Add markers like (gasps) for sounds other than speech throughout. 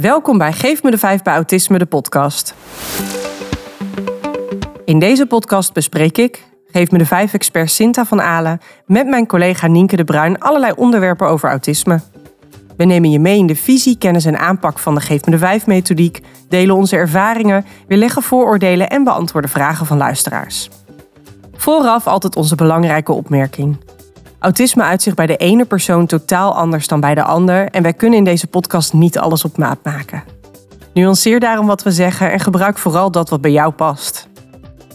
Welkom bij Geef me de 5 bij Autisme, de podcast. In deze podcast bespreek ik, Geef me de 5 expert Sinta van Alen, met mijn collega Nienke de Bruin allerlei onderwerpen over autisme. We nemen je mee in de visie, kennis en aanpak van de Geef me de 5 methodiek, delen onze ervaringen, weerleggen vooroordelen en beantwoorden vragen van luisteraars. Vooraf altijd onze belangrijke opmerking. Autisme uit zich bij de ene persoon totaal anders dan bij de ander en wij kunnen in deze podcast niet alles op maat maken. Nuanceer daarom wat we zeggen en gebruik vooral dat wat bij jou past.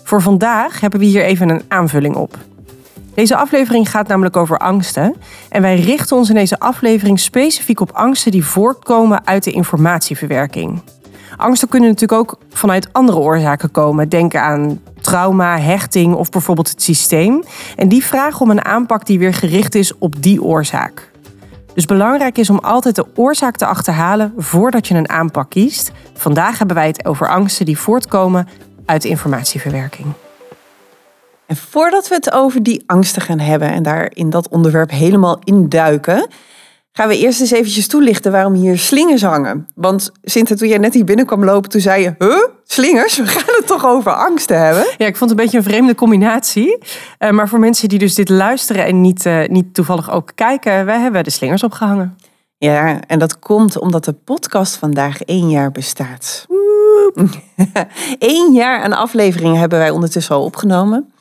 Voor vandaag hebben we hier even een aanvulling op. Deze aflevering gaat namelijk over angsten en wij richten ons in deze aflevering specifiek op angsten die voortkomen uit de informatieverwerking. Angsten kunnen natuurlijk ook vanuit andere oorzaken komen. Denk aan trauma, hechting of bijvoorbeeld het systeem. En die vragen om een aanpak die weer gericht is op die oorzaak. Dus belangrijk is om altijd de oorzaak te achterhalen voordat je een aanpak kiest. Vandaag hebben wij het over angsten die voortkomen uit informatieverwerking. En voordat we het over die angsten gaan hebben en daar in dat onderwerp helemaal induiken, gaan we eerst eens eventjes toelichten waarom hier slingers hangen. Want Sinte, toen jij net hier binnen kwam lopen, toen zei je, huh, slingers? We gaan het toch over angsten hebben? Ja, ik vond het een beetje een vreemde combinatie. Uh, maar voor mensen die dus dit luisteren en niet, uh, niet toevallig ook kijken, wij hebben de slingers opgehangen. Ja, en dat komt omdat de podcast vandaag één jaar bestaat. (laughs) Eén jaar aan afleveringen hebben wij ondertussen al opgenomen.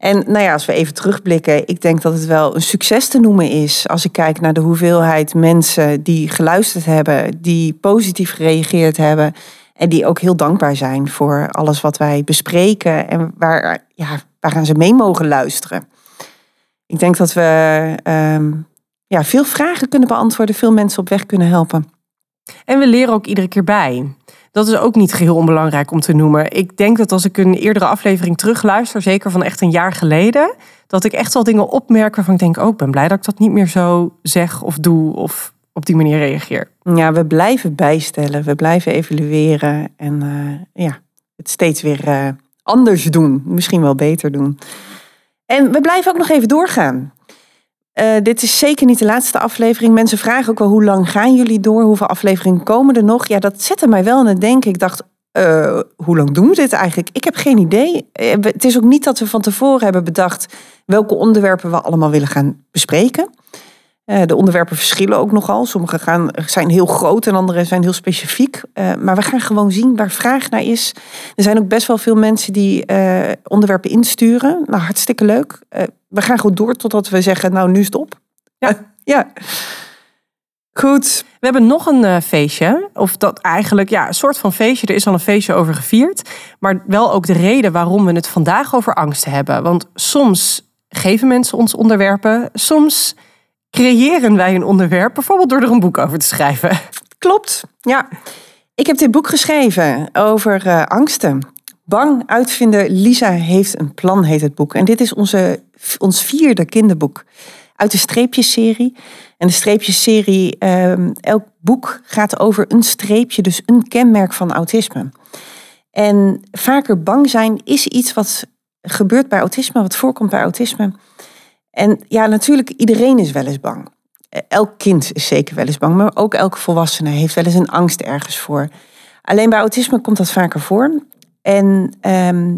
En nou ja, als we even terugblikken, ik denk dat het wel een succes te noemen is. Als ik kijk naar de hoeveelheid mensen die geluisterd hebben, die positief gereageerd hebben. En die ook heel dankbaar zijn voor alles wat wij bespreken en waar, ja, waaraan ze mee mogen luisteren. Ik denk dat we um, ja, veel vragen kunnen beantwoorden, veel mensen op weg kunnen helpen. En we leren ook iedere keer bij. Dat is ook niet geheel onbelangrijk om te noemen. Ik denk dat als ik een eerdere aflevering terugluister, zeker van echt een jaar geleden, dat ik echt wel dingen opmerk waarvan ik denk, oh, ik ben blij dat ik dat niet meer zo zeg of doe of op die manier reageer. Ja, we blijven bijstellen, we blijven evalueren en uh, ja, het steeds weer uh, anders doen, misschien wel beter doen. En we blijven ook nog even doorgaan. Uh, dit is zeker niet de laatste aflevering. Mensen vragen ook wel hoe lang gaan jullie door? Hoeveel afleveringen komen er nog? Ja, dat zette mij wel aan het denken. Ik dacht, uh, hoe lang doen we dit eigenlijk? Ik heb geen idee. Uh, het is ook niet dat we van tevoren hebben bedacht welke onderwerpen we allemaal willen gaan bespreken. De onderwerpen verschillen ook nogal. Sommige gaan, zijn heel groot en andere zijn heel specifiek. maar we gaan gewoon zien waar vraag naar is. Er zijn ook best wel veel mensen die onderwerpen insturen. Nou, hartstikke leuk we gaan gewoon door totdat we zeggen, nou nu stop. Ja. ja. Goed. We hebben nog een feestje. Of dat eigenlijk, ja, een soort van feestje. Er is al een feestje over gevierd. Maar wel ook de reden waarom we het vandaag over angsten hebben. Want soms geven mensen ons onderwerpen. Soms creëren wij een onderwerp. Bijvoorbeeld door er een boek over te schrijven. Klopt, ja. Ik heb dit boek geschreven over uh, angsten. Bang uitvinden, Lisa heeft een plan, heet het boek. En dit is onze, ons vierde kinderboek uit de streepjesserie. En de streepjesserie, um, elk boek gaat over een streepje, dus een kenmerk van autisme. En vaker bang zijn is iets wat gebeurt bij autisme, wat voorkomt bij autisme. En ja, natuurlijk, iedereen is wel eens bang. Elk kind is zeker wel eens bang, maar ook elke volwassene heeft wel eens een angst ergens voor. Alleen bij autisme komt dat vaker voor. En ehm,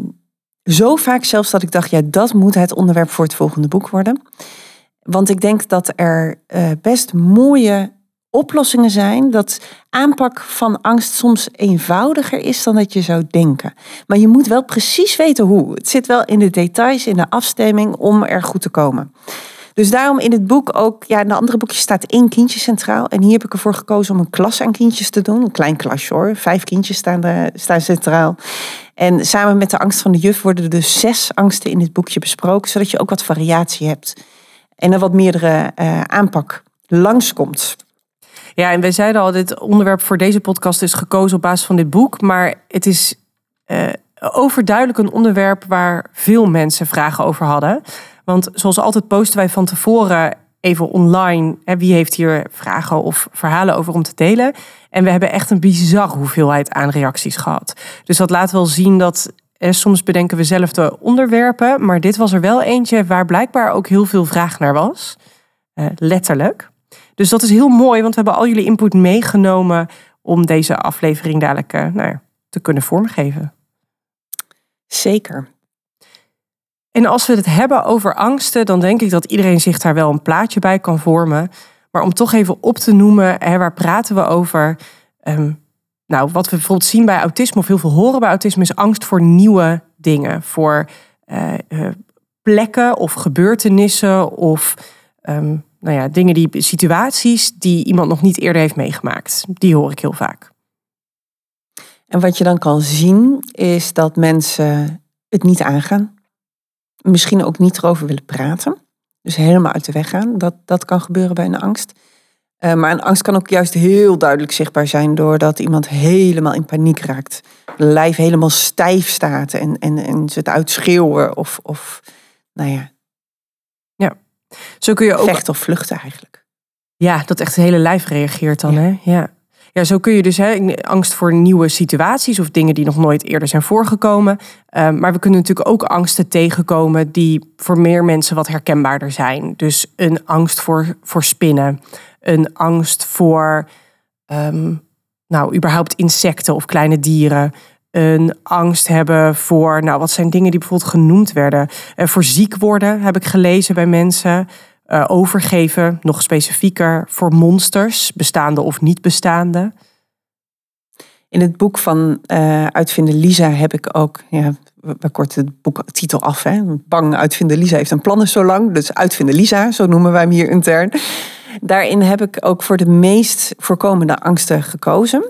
zo vaak zelfs dat ik dacht, ja, dat moet het onderwerp voor het volgende boek worden. Want ik denk dat er uh, best mooie oplossingen zijn. Dat aanpak van angst soms eenvoudiger is dan dat je zou denken. Maar je moet wel precies weten hoe. Het zit wel in de details, in de afstemming om er goed te komen. Dus daarom in het boek ook, ja, in de andere boekjes staat één kindje centraal. En hier heb ik ervoor gekozen om een klas aan kindjes te doen. Een klein klasje hoor. Vijf kindjes staan, er, staan centraal. En samen met de angst van de juf worden er dus zes angsten in dit boekje besproken. Zodat je ook wat variatie hebt. En er wat meerdere uh, aanpak langskomt. Ja, en wij zeiden al, dit onderwerp voor deze podcast is gekozen op basis van dit boek. Maar het is uh, overduidelijk een onderwerp waar veel mensen vragen over hadden. Want zoals altijd posten wij van tevoren even online. Hè, wie heeft hier vragen of verhalen over om te delen? En we hebben echt een bizar hoeveelheid aan reacties gehad. Dus dat laat wel zien dat eh, soms bedenken we zelf de onderwerpen. Maar dit was er wel eentje waar blijkbaar ook heel veel vraag naar was. Eh, letterlijk. Dus dat is heel mooi, want we hebben al jullie input meegenomen om deze aflevering dadelijk uh, nou ja, te kunnen vormgeven. Zeker. En als we het hebben over angsten, dan denk ik dat iedereen zich daar wel een plaatje bij kan vormen. Maar om toch even op te noemen, hè, waar praten we over? Um, nou, wat we bijvoorbeeld zien bij autisme, of heel veel horen bij autisme, is angst voor nieuwe dingen. Voor uh, uh, plekken of gebeurtenissen of um, nou ja, dingen die, situaties die iemand nog niet eerder heeft meegemaakt. Die hoor ik heel vaak. En wat je dan kan zien, is dat mensen het niet aangaan. Misschien ook niet erover willen praten. Dus helemaal uit de weg gaan. Dat, dat kan gebeuren bij een angst. Uh, maar een angst kan ook juist heel duidelijk zichtbaar zijn doordat iemand helemaal in paniek raakt. Lijf helemaal stijf staat en, en, en ze het uitschreeuwen of, of nou ja. Ja, zo kun je ook. Vechten of vluchten eigenlijk. Ja, dat echt het hele lijf reageert dan, hè? Ja. Ja, zo kun je dus hè, angst voor nieuwe situaties of dingen die nog nooit eerder zijn voorgekomen. Um, maar we kunnen natuurlijk ook angsten tegenkomen die voor meer mensen wat herkenbaarder zijn. Dus een angst voor, voor spinnen, een angst voor, um, nou, überhaupt insecten of kleine dieren. Een angst hebben voor, nou, wat zijn dingen die bijvoorbeeld genoemd werden? Uh, voor ziek worden heb ik gelezen bij mensen. Uh, overgeven, nog specifieker, voor monsters, bestaande of niet bestaande. In het boek van uh, Uitvinder Lisa heb ik ook, ja, we korten het boektitel af. Hè? Bang Uitvinder Lisa heeft een plannen zo lang. Dus Uitvinder Lisa, zo noemen wij hem hier intern. Daarin heb ik ook voor de meest voorkomende angsten gekozen.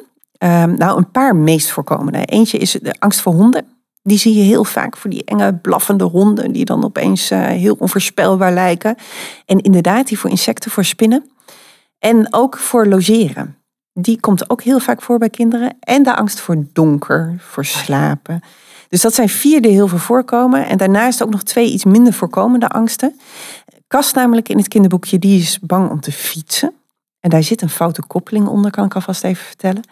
Um, nou, een paar meest voorkomende. Eentje is de angst voor honden. Die zie je heel vaak voor die enge blaffende honden die dan opeens uh, heel onvoorspelbaar lijken. En inderdaad, die voor insecten, voor spinnen. En ook voor logeren. Die komt ook heel vaak voor bij kinderen. En de angst voor donker, voor slapen. Dus dat zijn vier die heel veel voorkomen. En daarnaast ook nog twee iets minder voorkomende angsten. Kast namelijk in het kinderboekje, die is bang om te fietsen. En daar zit een foute koppeling onder, kan ik alvast even vertellen.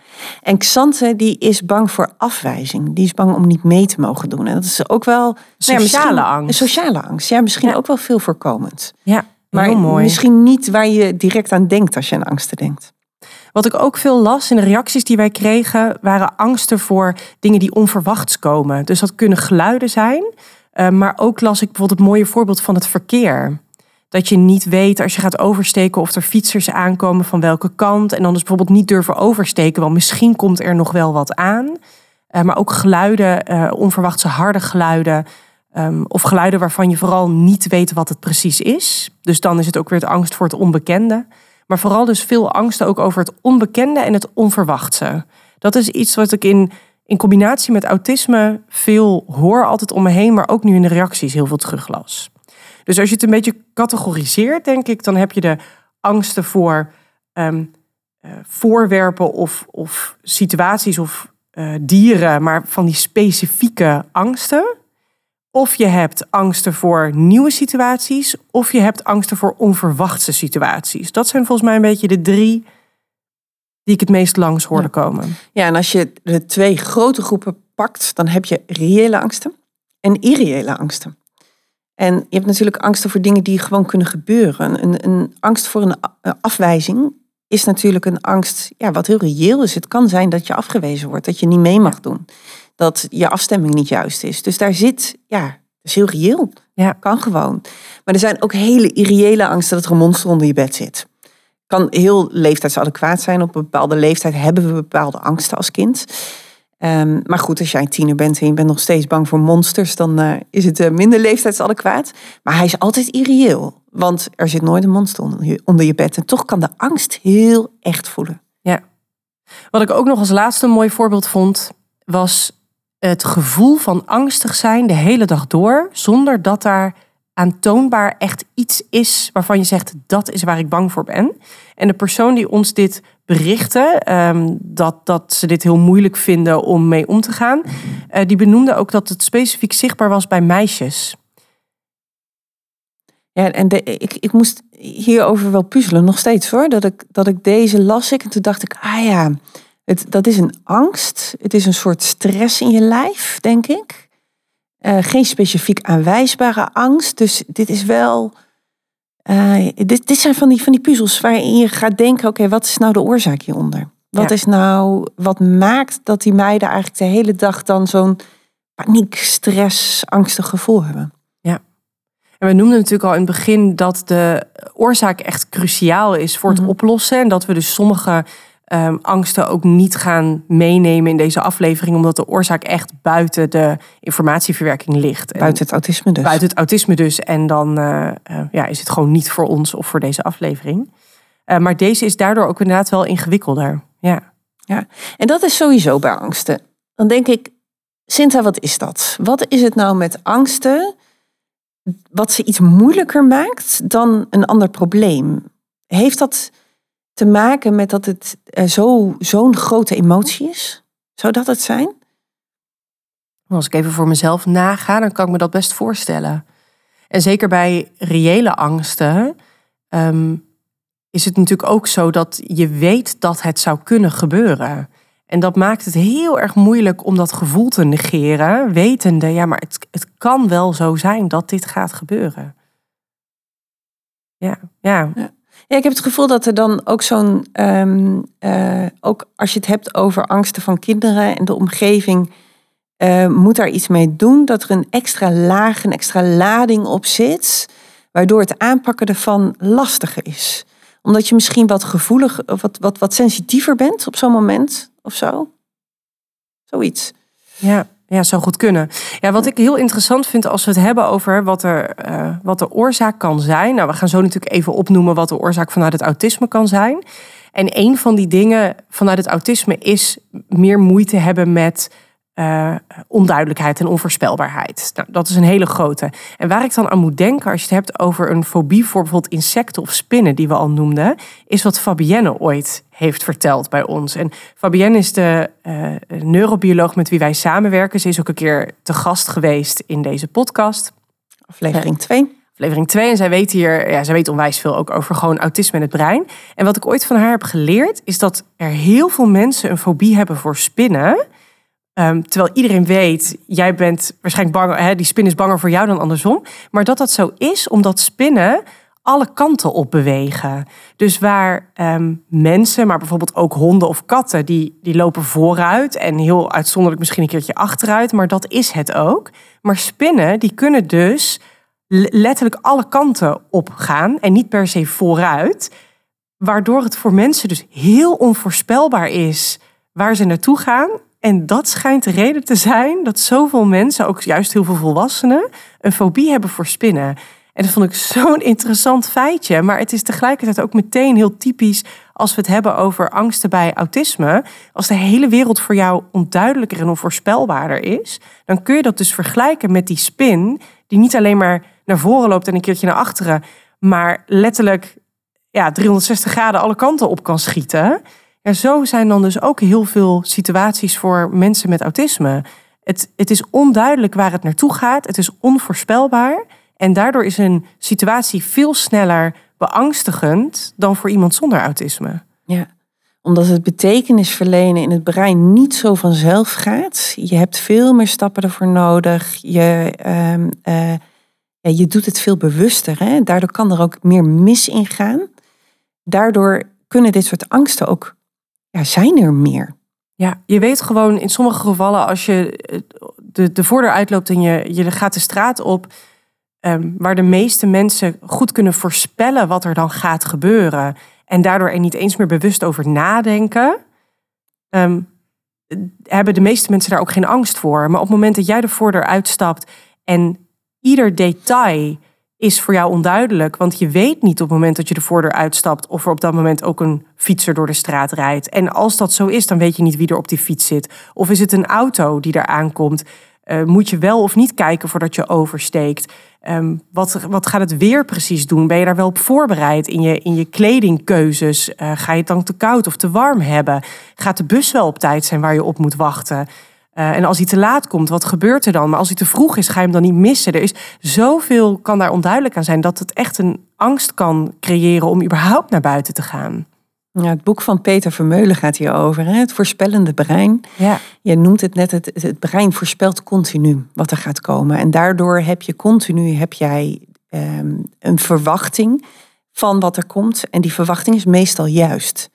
En Xante, die is bang voor afwijzing. Die is bang om niet mee te mogen doen. En dat is ook wel... Nou sociale angst. Sociale angst, ja. Misschien ook wel veel voorkomend. Ja, maar heel mooi. misschien niet waar je direct aan denkt als je aan angsten denkt. Wat ik ook veel las in de reacties die wij kregen, waren angsten voor dingen die onverwachts komen. Dus dat kunnen geluiden zijn. Uh, maar ook las ik bijvoorbeeld het mooie voorbeeld van het verkeer. Dat je niet weet als je gaat oversteken of er fietsers aankomen van welke kant. En dan dus bijvoorbeeld niet durven oversteken, want misschien komt er nog wel wat aan. Uh, maar ook geluiden, uh, onverwachte harde geluiden. Um, of geluiden waarvan je vooral niet weet wat het precies is. Dus dan is het ook weer het angst voor het onbekende. Maar vooral dus veel angsten ook over het onbekende en het onverwachte. Dat is iets wat ik in, in combinatie met autisme veel hoor, altijd om me heen, maar ook nu in de reacties heel veel teruglas. Dus als je het een beetje categoriseert, denk ik, dan heb je de angsten voor um, uh, voorwerpen of, of situaties of uh, dieren, maar van die specifieke angsten. Of je hebt angsten voor nieuwe situaties, of je hebt angsten voor onverwachte situaties. Dat zijn volgens mij een beetje de drie die ik het meest langs hoorde komen. Ja, en als je de twee grote groepen pakt, dan heb je reële angsten en irreële angsten. En je hebt natuurlijk angsten voor dingen die gewoon kunnen gebeuren. Een, een angst voor een afwijzing is natuurlijk een angst ja, wat heel reëel is. Het kan zijn dat je afgewezen wordt, dat je niet mee mag doen. Dat je afstemming niet juist is. Dus daar zit, ja, dat is heel reëel. Ja. Kan gewoon. Maar er zijn ook hele irreële angsten dat er een monster onder je bed zit. Kan heel leeftijdsadequaat zijn. Op een bepaalde leeftijd hebben we bepaalde angsten als kind. Um, maar goed, als jij een tiener bent en je bent nog steeds bang voor monsters, dan uh, is het uh, minder leeftijdsadequaat. Maar hij is altijd irreëel, want er zit nooit een monster onder je, onder je bed. En toch kan de angst heel echt voelen. Ja. Wat ik ook nog als laatste een mooi voorbeeld vond, was het gevoel van angstig zijn de hele dag door, zonder dat daar aantoonbaar echt iets is waarvan je zegt dat is waar ik bang voor ben. En de persoon die ons dit berichtte, um, dat, dat ze dit heel moeilijk vinden om mee om te gaan, uh, die benoemde ook dat het specifiek zichtbaar was bij meisjes. Ja, en de, ik, ik moest hierover wel puzzelen, nog steeds hoor. Dat ik, dat ik deze las ik en toen dacht ik, ah ja, het, dat is een angst. Het is een soort stress in je lijf, denk ik. Uh, geen specifiek aanwijsbare angst. Dus dit is wel. Uh, dit, dit zijn van die, van die puzzels waarin je gaat denken: oké, wat is nou de oorzaak hieronder? Wat is nou, wat maakt dat die meiden eigenlijk de hele dag dan zo'n paniek, stress, angstig gevoel hebben? Ja. En we noemden natuurlijk al in het begin dat de oorzaak echt cruciaal is voor het Mhm. oplossen. En dat we dus sommige ehm, angsten ook niet gaan meenemen in deze aflevering, omdat de oorzaak echt buiten de informatieverwerking ligt. En Buiten het autisme dus. buiten het autisme dus. En dan eh, eh, ja, is het gewoon niet voor ons of voor deze aflevering. Eh, maar deze is daardoor ook inderdaad wel ingewikkelder. Ja. En dat is sowieso bij angsten. Dan denk ik, Sinta, wat is dat? Wat is het nou met angsten wat ze iets moeilijker maakt dan een ander probleem? Heeft dat te maken met dat het eh, zo, zo'n grote emotie is? Zou dat het zijn? Als ik even voor mezelf naga, dan kan ik me dat best voorstellen. En zeker bij reële angsten ehm, is het natuurlijk ook zo dat je weet dat het zou kunnen gebeuren. En dat maakt het heel erg moeilijk om dat gevoel te negeren, wetende, ja, maar het, het kan wel zo zijn dat dit gaat gebeuren. Ja, ja. Ja, ik heb het gevoel dat er dan ook zo'n, ehm, eh, ook als je het hebt over angsten van kinderen en de omgeving, eh, moet daar iets mee doen. Dat er een extra laag, een extra lading op zit, waardoor het aanpakken ervan lastiger is. Omdat je misschien wat gevoelig, wat, wat, wat sensitiever bent op zo'n moment of zo. Zoiets. Ja, ja, zou goed kunnen. Ja, wat ik heel interessant vind als we het hebben over wat, er, eh, wat de oorzaak kan zijn. Nou, we gaan zo natuurlijk even opnoemen wat de oorzaak vanuit het autisme kan zijn. En een van die dingen vanuit het autisme is meer moeite hebben met eh, onduidelijkheid en onvoorspelbaarheid. Nou, dat is een hele grote. En waar ik dan aan moet denken als je het hebt over een fobie voor bijvoorbeeld insecten of spinnen, die we al noemden, is wat Fabienne ooit heeft verteld bij ons. En Fabienne is de eh, neurobioloog met wie wij samenwerken. Ze is ook een keer te gast geweest in deze podcast. Aflevering 2. Aflevering 2. En zij weet hier, ja, zij weet onwijs veel ook over gewoon autisme en het brein. En wat ik ooit van haar heb geleerd, is dat er heel veel mensen een fobie hebben voor spinnen. Ehm, terwijl iedereen weet, jij bent waarschijnlijk bang, hè, die spin is banger voor jou dan andersom. Maar dat dat zo is, omdat spinnen alle kanten op bewegen. Dus waar ehm, mensen, maar bijvoorbeeld ook honden of katten, die, die lopen vooruit en heel uitzonderlijk misschien een keertje achteruit, maar dat is het ook. Maar spinnen, die kunnen dus letterlijk alle kanten op gaan en niet per se vooruit. Waardoor het voor mensen dus heel onvoorspelbaar is waar ze naartoe gaan. En dat schijnt de reden te zijn dat zoveel mensen, ook juist heel veel volwassenen, een fobie hebben voor spinnen. En dat vond ik zo'n interessant feitje. Maar het is tegelijkertijd ook meteen heel typisch als we het hebben over angsten bij autisme. Als de hele wereld voor jou onduidelijker en onvoorspelbaarder is, dan kun je dat dus vergelijken met die spin, die niet alleen maar naar voren loopt en een keertje naar achteren, maar letterlijk ja, 360 graden alle kanten op kan schieten. Ja, zo zijn dan dus ook heel veel situaties voor mensen met autisme. Het, het is onduidelijk waar het naartoe gaat. Het is onvoorspelbaar. En daardoor is een situatie veel sneller beangstigend dan voor iemand zonder autisme. Ja, omdat het betekenis verlenen in het brein niet zo vanzelf gaat. Je hebt veel meer stappen ervoor nodig. Je, ehm, eh, je doet het veel bewuster. Hè? Daardoor kan er ook meer mis in gaan. Daardoor kunnen dit soort angsten ook, ja, zijn er meer. Ja, je weet gewoon in sommige gevallen als je eh, de, de voordeur uitloopt en je, je gaat de straat op, ehm, waar de meeste mensen goed kunnen voorspellen wat er dan gaat gebeuren. En daardoor er niet eens meer bewust over nadenken. ehm, hebben de meeste mensen daar ook geen angst voor. Maar op het moment dat jij de voordeur uitstapt en ieder detail is voor jou onduidelijk. Want je weet niet op het moment dat je de voordeur uitstapt of er op dat moment ook een fietser door de straat rijdt. En als dat zo is, dan weet je niet wie er op die fiets zit. Of is het een auto die er aankomt? Uh, moet je wel of niet kijken voordat je oversteekt? Um, wat, wat gaat het weer precies doen? Ben je daar wel op voorbereid in je, in je kledingkeuzes? Uh, ga je het dan te koud of te warm hebben? Gaat de bus wel op tijd zijn waar je op moet wachten? Uh, en als hij te laat komt, wat gebeurt er dan? Maar als hij te vroeg is, ga je hem dan niet missen. Er is zoveel kan daar onduidelijk aan zijn dat het echt een angst kan creëren om überhaupt naar buiten te gaan. Ja, het boek van Peter Vermeulen gaat hier over, hè? het voorspellende brein. Ja. Je noemt het net, het, het brein voorspelt continu wat er gaat komen. En daardoor heb je continu heb jij, um, een verwachting van wat er komt. En die verwachting is meestal juist,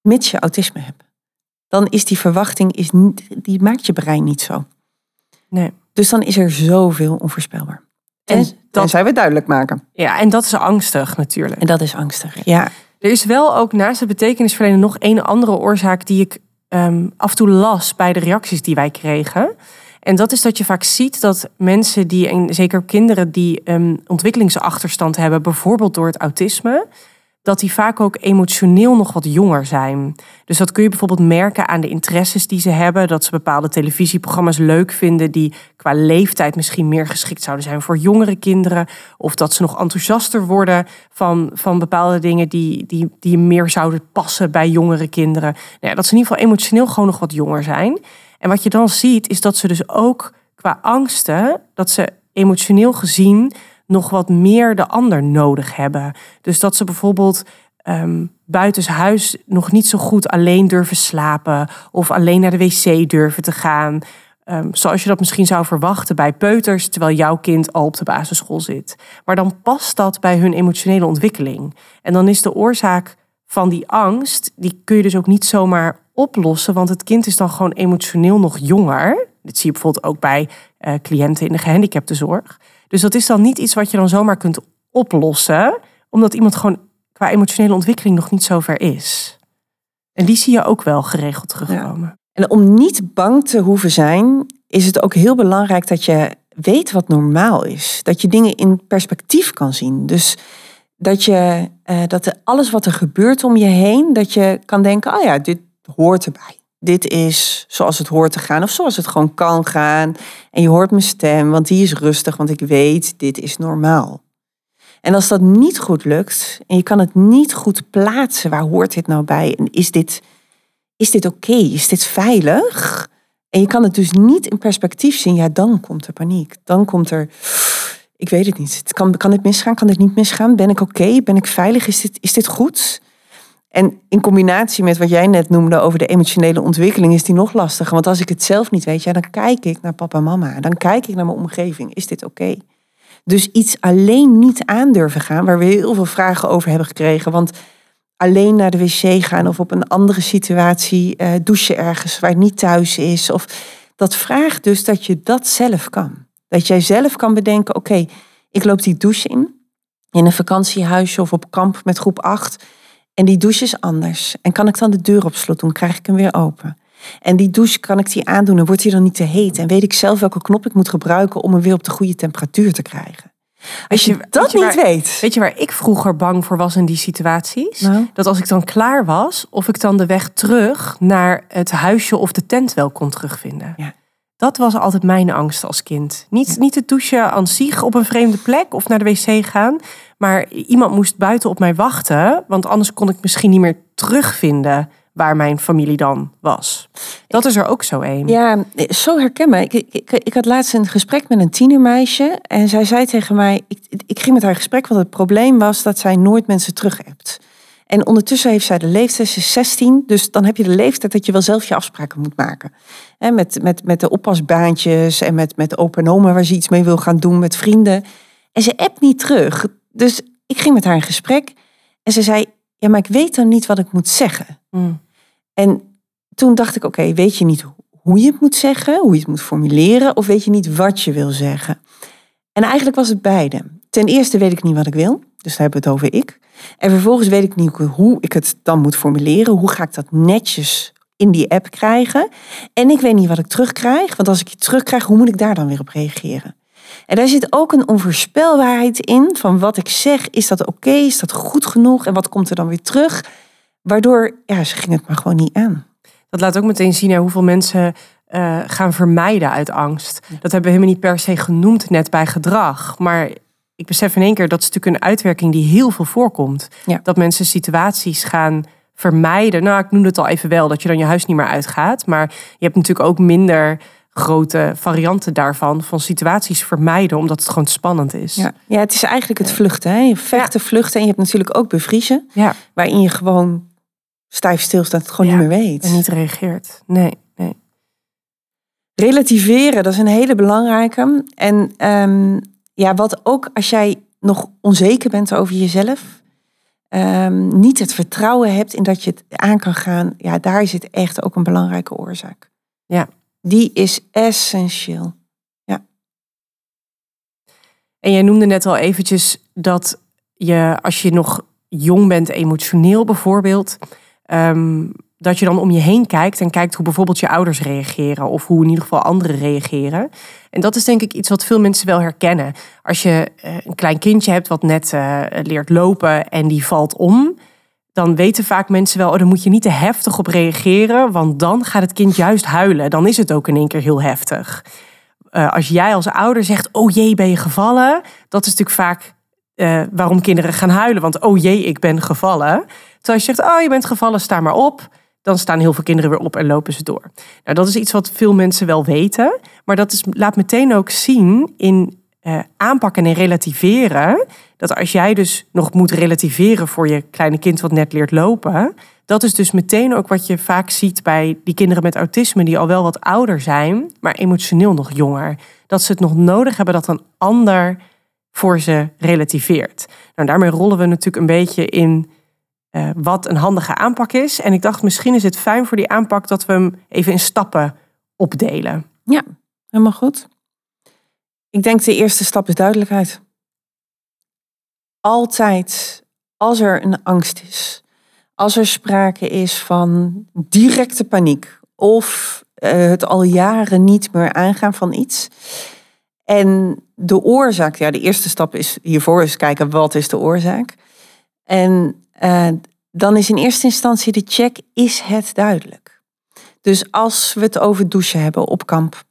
mits je autisme hebt. Dan is die verwachting, is niet, die maakt je brein niet zo. Nee. Dus dan is er zoveel onvoorspelbaar. En, En dat zijn we duidelijk maken. Ja, en dat is angstig natuurlijk. En dat is angstig. Ja. Er is wel ook naast het betekenisverlenen nog een andere oorzaak die ik ehm, af en toe las bij de reacties die wij kregen. En dat is dat je vaak ziet dat mensen die, en zeker kinderen die ehm, ontwikkelingsachterstand hebben, bijvoorbeeld door het autisme, dat die vaak ook emotioneel nog wat jonger zijn. Dus dat kun je bijvoorbeeld merken aan de interesses die ze hebben. Dat ze bepaalde televisieprogramma's leuk vinden die qua leeftijd misschien meer geschikt zouden zijn voor jongere kinderen. Of dat ze nog enthousiaster worden van, van bepaalde dingen die, die, die meer zouden passen bij jongere kinderen. Nou ja, dat ze in ieder geval emotioneel gewoon nog wat jonger zijn. En wat je dan ziet is dat ze dus ook qua angsten, dat ze emotioneel gezien nog wat meer de ander nodig hebben. Dus dat ze bijvoorbeeld ehm buitenshuis nog niet zo goed alleen durven slapen of alleen naar de wc durven te gaan. Ehm, zoals je dat misschien zou verwachten bij peuters, terwijl jouw kind al op de basisschool zit. Maar dan past dat bij hun emotionele ontwikkeling. En dan is de oorzaak van die angst, die kun je dus ook niet zomaar oplossen, want het kind is dan gewoon emotioneel nog jonger. Dit zie je bijvoorbeeld ook bij eh, cliënten in de gehandicaptenzorg. Dus dat is dan niet iets wat je dan zomaar kunt oplossen, omdat iemand gewoon qua emotionele ontwikkeling nog niet zo ver is. En die zie je ook wel geregeld terugkomen. En om niet bang te hoeven zijn, is het ook heel belangrijk dat je weet wat normaal is. Dat je dingen in perspectief kan zien. Dus dat je eh, dat alles wat er gebeurt om je heen, dat je kan denken, oh ja, dit hoort erbij. Dit is zoals het hoort te gaan of zoals het gewoon kan gaan. En je hoort mijn stem, want die is rustig, want ik weet, dit is normaal. En als dat niet goed lukt en je kan het niet goed plaatsen, waar hoort dit nou bij? En is dit, is dit oké? Is dit veilig? En je kan het dus niet in perspectief zien, ja, dan komt er paniek. Dan komt er, ik weet het niet. Kan, kan dit misgaan? Kan dit niet misgaan? Ben ik oké? Ben ik veilig? Is dit, is dit goed? En in combinatie met wat jij net noemde over de emotionele ontwikkeling, is die nog lastiger. Want als ik het zelf niet weet, ja, dan kijk ik naar papa en mama. Dan kijk ik naar mijn omgeving. Is dit oké? Dus iets alleen niet aandurven gaan, waar we heel veel vragen over hebben gekregen. Want alleen naar de wc gaan of op een andere situatie eh, douchen ergens waar niet thuis is. Of, dat vraagt dus dat je dat zelf kan. Dat jij zelf kan bedenken, oké, ik loop die douche in. In een vakantiehuisje of op kamp met groep 8. En die douche is anders. En kan ik dan de deur op slot doen? Krijg ik hem weer open? En die douche kan ik die aandoen en wordt die dan niet te heet? En weet ik zelf welke knop ik moet gebruiken om hem weer op de goede temperatuur te krijgen? Als je, je- dat weet je niet waar- weet. Weet je waar ik vroeger bang voor was in die situaties? Nou? Dat als ik dan klaar was, of ik dan de weg terug naar het huisje of de tent wel kon terugvinden. Ja. Dat was altijd mijn angst als kind. Niet, niet het douchen aan zich op een vreemde plek of naar de wc gaan. Maar iemand moest buiten op mij wachten. Want anders kon ik misschien niet meer terugvinden waar mijn familie dan was. Dat is er ook zo een. Ja, zo herkenbaar. Ik, ik, ik, had laatst een gesprek met een tienermeisje. En zij zei tegen mij, ik, ik ging met haar gesprek, want het probleem was dat zij nooit mensen terug hebt. En ondertussen heeft zij de leeftijd, ze is 16, dus dan heb je de leeftijd dat je wel zelf je afspraken moet maken. Met, met, met de oppasbaantjes en met, met opa en oma waar ze iets mee wil gaan doen met vrienden. En ze appt niet terug. Dus ik ging met haar in gesprek en ze zei, ja, maar ik weet dan niet wat ik moet zeggen. Mm. En toen dacht ik, oké, weet je niet hoe je het moet zeggen, hoe je het moet formuleren, of weet je niet wat je wil zeggen? En eigenlijk was het beide. Ten eerste weet ik niet wat ik wil, dus daar hebben we het over ik. En vervolgens weet ik niet hoe ik het dan moet formuleren. Hoe ga ik dat netjes in die app krijgen? En ik weet niet wat ik terugkrijg, want als ik het terugkrijg, hoe moet ik daar dan weer op reageren? En daar zit ook een onvoorspelbaarheid in van wat ik zeg. Is dat oké? Is dat goed genoeg? En wat komt er dan weer terug? Waardoor, ja, ze ging het maar gewoon niet aan. Dat laat ook meteen zien naar hoeveel mensen eh, gaan vermijden uit angst. Dat hebben we helemaal niet per se genoemd net bij gedrag. Maar ik besef in één keer dat is natuurlijk een uitwerking die heel veel voorkomt. Ja. Dat mensen situaties gaan vermijden. Nou, ik noemde het al even wel, dat je dan je huis niet meer uitgaat. Maar je hebt natuurlijk ook minder grote varianten daarvan. Van situaties vermijden, omdat het gewoon spannend is. Ja, ja het is eigenlijk het vluchten. Hè? Je vechten, vluchten. En je hebt natuurlijk ook bevriezen. Ja, Waarin je gewoon stijf stilstaat, het gewoon Ja, niet meer weet. en niet reageert. Nee, nee. Relativeren, dat is een hele belangrijke. En ehm, ja, wat ook als jij nog onzeker bent over jezelf. ehm, niet het vertrouwen hebt in dat je het aan kan gaan, ja, daar zit echt ook een belangrijke oorzaak. Ja. Die is essentieel. Ja. En jij noemde net al eventjes dat je, als je nog jong bent, emotioneel bijvoorbeeld, ehm, dat je dan om je heen kijkt en kijkt hoe bijvoorbeeld je ouders reageren of hoe in ieder geval anderen reageren. En dat is denk ik iets wat veel mensen wel herkennen. Als je eh, een klein kindje hebt wat net uh, leert lopen en die valt om, dan weten vaak mensen wel, oh, moet je niet te heftig op reageren, want dan gaat het kind juist huilen. Dan is het ook in één keer heel heftig. Uh, als jij als ouder zegt, oh jee, ben je gevallen? Dat is natuurlijk vaak waarom kinderen gaan huilen, want oh jee, ik ben gevallen. Terwijl je zegt, oh je bent gevallen, sta maar op dan staan heel veel kinderen weer op en lopen ze door. Nou, dat is iets wat veel mensen wel weten, maar dat is, laat meteen ook zien in uh, aanpakken en relativeren. Dat als jij dus nog moet relativeren voor je kleine kind wat net leert lopen, dat is dus meteen ook wat je vaak ziet bij die kinderen met autisme die al wel wat ouder zijn, maar emotioneel nog jonger. Dat ze het nog nodig hebben dat een ander voor ze relativeert. Nou, daarmee rollen we natuurlijk een beetje in uh, wat een handige aanpak is. En ik dacht, misschien is het fijn voor die aanpak dat we hem even in stappen opdelen. Ja, helemaal goed. Ik denk de eerste stap is duidelijkheid. Altijd als er een angst is, als er sprake is van directe paniek of uh, het al jaren niet meer aangaan van iets. En de oorzaak, ja, de eerste stap is hiervoor eens kijken wat is de oorzaak. En uh, dan is in eerste instantie de check, is het duidelijk? Dus als we het over douchen hebben op kamp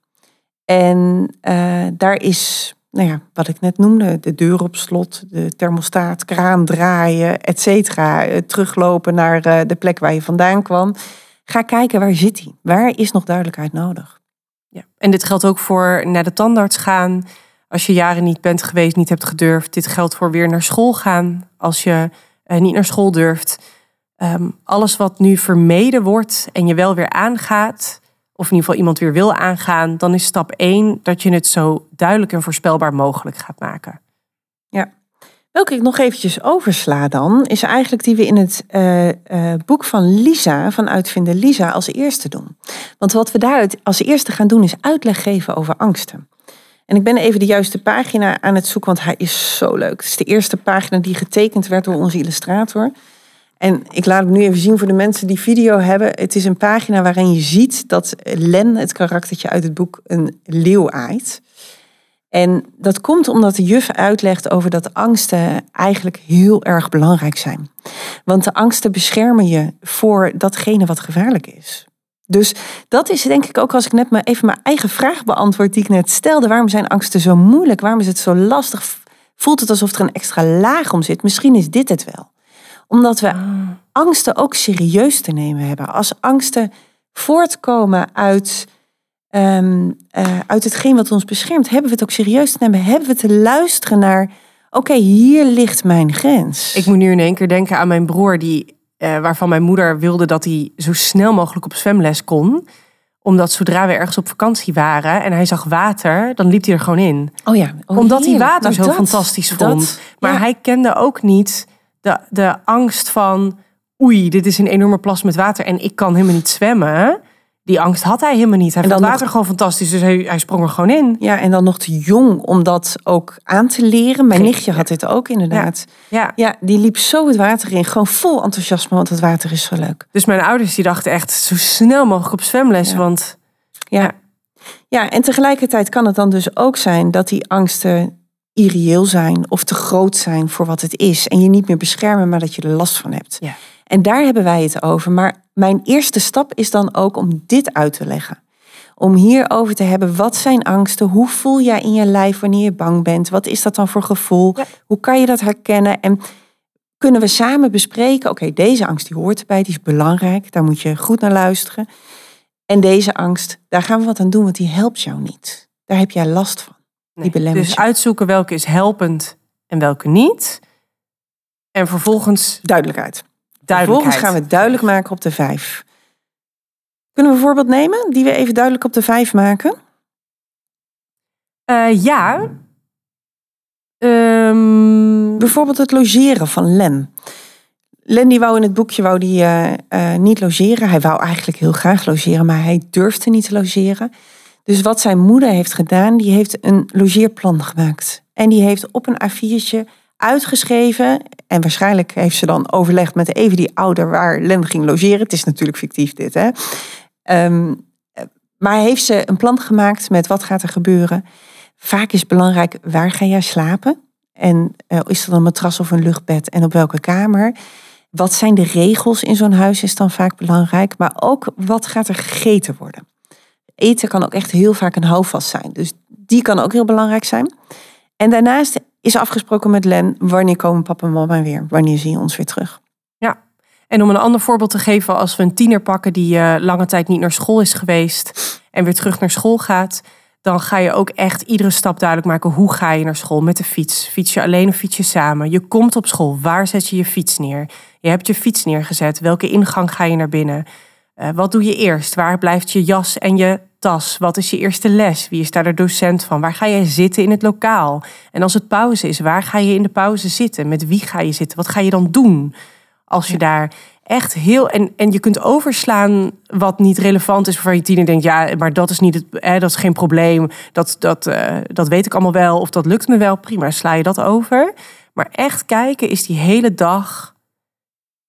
en uh, daar is, nou ja, wat ik net noemde, de deur op slot, de thermostaat, kraan draaien, et cetera, uh, teruglopen naar de plek waar je vandaan kwam. Ga kijken, waar zit hij? Waar is nog duidelijkheid nodig? Ja, en dit geldt ook voor naar de tandarts gaan. Als je jaren niet bent geweest, niet hebt gedurfd. Dit geldt voor weer naar school gaan. Als je niet naar school durft. Um, alles wat nu vermeden wordt en je wel weer aangaat, of in ieder geval iemand weer wil aangaan, dan is stap 1 dat je het zo duidelijk en voorspelbaar mogelijk gaat maken. Ja. Welke ik nog eventjes oversla dan, is eigenlijk die we in het uh, uh, boek van Lisa, van Uitvinden Lisa, als eerste doen. Want wat we daar als eerste gaan doen, is uitleg geven over angsten. En ik ben even de juiste pagina aan het zoeken, want hij is zo leuk. Het is de eerste pagina die getekend werd door onze illustrator. En ik laat het nu even zien voor de mensen die video hebben. Het is een pagina waarin je ziet dat Len, het karaktertje uit het boek, een leeuw aait. En dat komt omdat de juf uitlegt over dat angsten eigenlijk heel erg belangrijk zijn. Want de angsten beschermen je voor datgene wat gevaarlijk is. Dus dat is denk ik ook als ik net maar even mijn eigen vraag beantwoord die ik net stelde. Waarom zijn angsten zo moeilijk? Waarom is het zo lastig? Voelt het alsof er een extra laag om zit? Misschien is dit het wel. Omdat we ah. angsten ook serieus te nemen hebben. Als angsten voortkomen uit, um, uh, uit hetgeen wat ons beschermt, hebben we het ook serieus te nemen. Hebben we te luisteren naar, oké, hier ligt mijn grens. Ik moet nu in één keer denken aan mijn broer die uh, waarvan mijn moeder wilde dat hij zo snel mogelijk op zwemles kon. Omdat zodra we ergens op vakantie waren en hij zag water, dan liep hij er gewoon in. Oh ja, oh, omdat hij water zo fantastisch vond. maar hij kende ook niet de, de angst van... oei, dit is een enorme plas met water en ik kan helemaal niet zwemmen die angst had hij helemaal niet. Hij vond water nog... gewoon fantastisch, dus hij, hij, sprong er gewoon in. Ja, en dan nog te jong om dat ook aan te leren. Mijn nichtje had dit ook inderdaad. Ja. ja. die liep zo het water in, gewoon vol enthousiasme, want het water is zo leuk. Dus mijn ouders die dachten echt zo snel mogelijk op zwemles, want... Ja. ja, en tegelijkertijd kan het dan dus ook zijn dat die angsten irreëel zijn of te groot zijn voor wat het is. En je niet meer beschermen, maar dat je er last van hebt. Ja. En daar hebben wij het over. Maar mijn eerste stap is dan ook om dit uit te leggen. Om hierover te hebben, wat zijn angsten? Hoe voel jij in je lijf wanneer je bang bent? Wat is dat dan voor gevoel? Hoe kan je dat herkennen? En kunnen we samen bespreken, oké, deze angst die hoort erbij, die is belangrijk, daar moet je goed naar luisteren. En deze angst, daar gaan we wat aan doen, want die helpt jou niet. Daar heb jij last van. Die nee, dus uitzoeken welke is helpend en welke niet. En vervolgens... Duidelijkheid. Vervolgens gaan we het duidelijk maken op de vijf. Kunnen we een voorbeeld nemen die we even duidelijk op de vijf maken? Uh, ja. Um... Bijvoorbeeld het logeren van Len. Len wou in het boekje wou die, uh, uh, niet logeren. Hij wou eigenlijk heel graag logeren, maar hij durfde niet te logeren. Dus wat zijn moeder heeft gedaan, die heeft een logeerplan gemaakt. En die heeft op een A4'tje uitgeschreven. En waarschijnlijk heeft ze dan overlegd met even die ouder waar Len ging logeren. Het is natuurlijk fictief dit, hè. Um, maar heeft ze een plan gemaakt met wat gaat er gebeuren. Vaak is belangrijk, waar ga jij slapen? En uh, is er een matras of een luchtbed en op welke kamer? Wat zijn de regels in zo'n huis is dan vaak belangrijk. Maar ook wat gaat er gegeten worden? Eten kan ook echt heel vaak een houvast zijn. Dus die kan ook heel belangrijk zijn. En daarnaast is afgesproken met Len, wanneer komen papa en mama weer? Wanneer zie je ons weer terug? Ja, en om een ander voorbeeld te geven, als we een tiener pakken die uh, lange tijd niet naar school is geweest en weer terug naar school gaat, dan ga je ook echt iedere stap duidelijk maken. Hoe ga je naar school met de fiets? Fiets je alleen of fiets je samen? Je komt op school. Waar zet je je fiets neer? Je hebt je fiets neergezet. Welke ingang ga je naar binnen? Uh, wat doe je eerst? Waar blijft je jas en je tas? Wat is je eerste les? Wie is daar de docent van? Waar ga je zitten in het lokaal? En als het pauze is, waar ga je in de pauze zitten? Met wie ga je zitten? Wat ga je dan doen? Als je daar echt heel. En, en je kunt overslaan wat niet relevant is waarvan je tiener denkt, ja, maar dat is niet het, hè, dat is geen probleem. Dat, dat, uh, dat weet ik allemaal wel. Of dat lukt me wel. Prima, sla je dat over. Maar echt kijken is die hele dag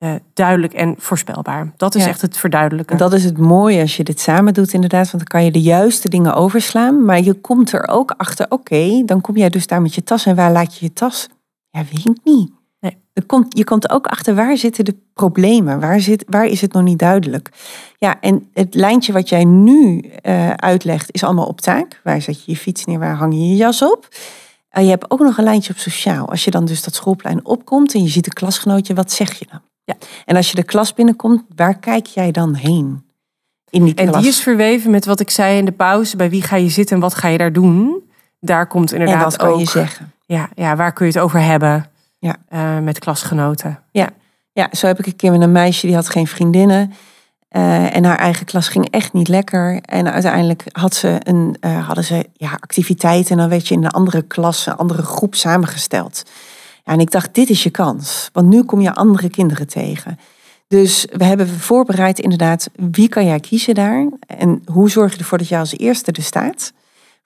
uh, duidelijk en voorspelbaar. Dat is Ja. echt het verduidelijken. Dat is het mooie als je dit samen doet, inderdaad. Want dan kan je de juiste dingen overslaan. Maar je komt er ook achter, oké, dan kom jij dus daar met je tas. En waar laat je je tas? Ja, weet ik niet. Nee. Er komt, je komt ook achter, waar zitten de problemen? Waar, zit, waar is het nog niet duidelijk? Ja, en het lijntje wat jij nu eh, uitlegt, is allemaal op taak. Waar zet je je fiets neer? Waar hang je je jas op? En je hebt ook nog een lijntje op sociaal. Als je dan dus dat schoolplein opkomt en je ziet een klasgenootje, wat zeg je dan? Ja. En als je de klas binnenkomt, waar kijk jij dan heen? In die En klas. die is verweven met wat ik zei in de pauze. Bij wie ga je zitten en wat ga je daar doen? Daar komt en inderdaad wat kan ook. je zeggen? Ja, ja, waar kun je het over hebben? Ja. Eh, met klasgenoten. Ja, zo heb ik een keer met een meisje die had geen vriendinnen. eh, en haar eigen klas ging echt niet lekker. En uiteindelijk had ze een, eh, hadden ze ja, activiteiten. En dan werd je in een andere klas, een andere groep samengesteld. En ik dacht, dit is je kans. Want nu kom je andere kinderen tegen. Dus we hebben voorbereid inderdaad, wie kan jij kiezen daar? En hoe zorg je ervoor dat jij als eerste er staat?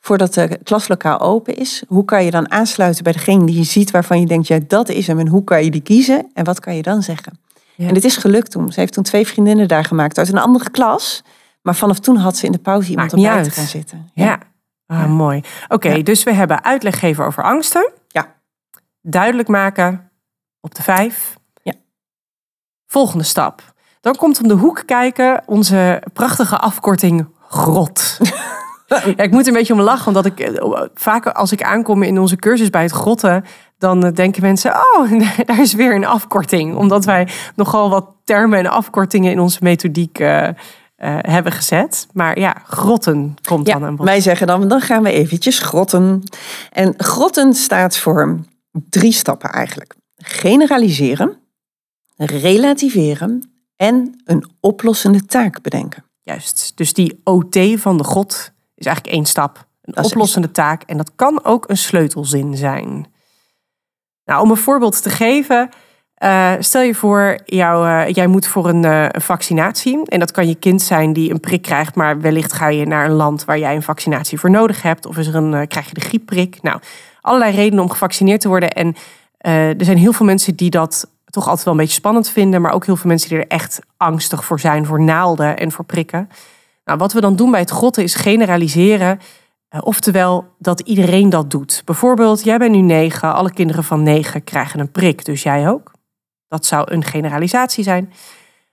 Voordat de klaslokaal open is. Hoe kan je dan aansluiten bij degene die je ziet waarvan je denkt, ja, dat is hem. En hoe kan je die kiezen? En wat kan je dan zeggen? Ja. En het is gelukt toen. Ze heeft toen twee vriendinnen daar gemaakt uit een andere klas. Maar vanaf toen had ze in de pauze iemand Maakt niet erbij te uit. gaan zitten. Ja. Ah, mooi. Oké, Ja. dus we hebben uitleg geven over angsten. Duidelijk maken op de vijf. Ja. Volgende stap. Dan komt om de hoek kijken onze prachtige afkorting GROT. (laughs) ja, ik moet een beetje om lachen, omdat ik eh, vaak als ik aankom in onze cursus bij het grotten, dan eh, denken mensen, oh, (laughs) daar is weer een afkorting. Omdat wij nogal wat termen en afkortingen in onze methodiek eh, hebben gezet. Maar ja, grotten komt dan aan Ja, bod. wij zeggen dan, dan gaan we eventjes grotten. En grotten staat voor drie stappen eigenlijk. Generaliseren, relativeren en een oplossende taak bedenken. Juist. Dus die OT van de God is eigenlijk één stap. Een Dat is oplossende taak. En dat kan ook een sleutelzin zijn. Nou, om een voorbeeld te geven. eh, stel je voor, jou, eh, jij moet voor een, eh, een vaccinatie. En dat kan je kind zijn die een prik krijgt. Maar wellicht ga je naar een land waar jij een vaccinatie voor nodig hebt. Of is er een, krijg je de griepprik. Nou, allerlei redenen om gevaccineerd te worden. En eh, er zijn heel veel mensen die dat toch altijd wel een beetje spannend vinden. Maar ook heel veel mensen die er echt angstig voor zijn. Voor naalden en voor prikken. Nou, wat we dan doen bij het grotten is generaliseren. eh, oftewel dat iedereen dat doet. Bijvoorbeeld, jij bent nu negen. Alle kinderen van negen krijgen een prik. Dus jij ook. Dat zou een generalisatie zijn.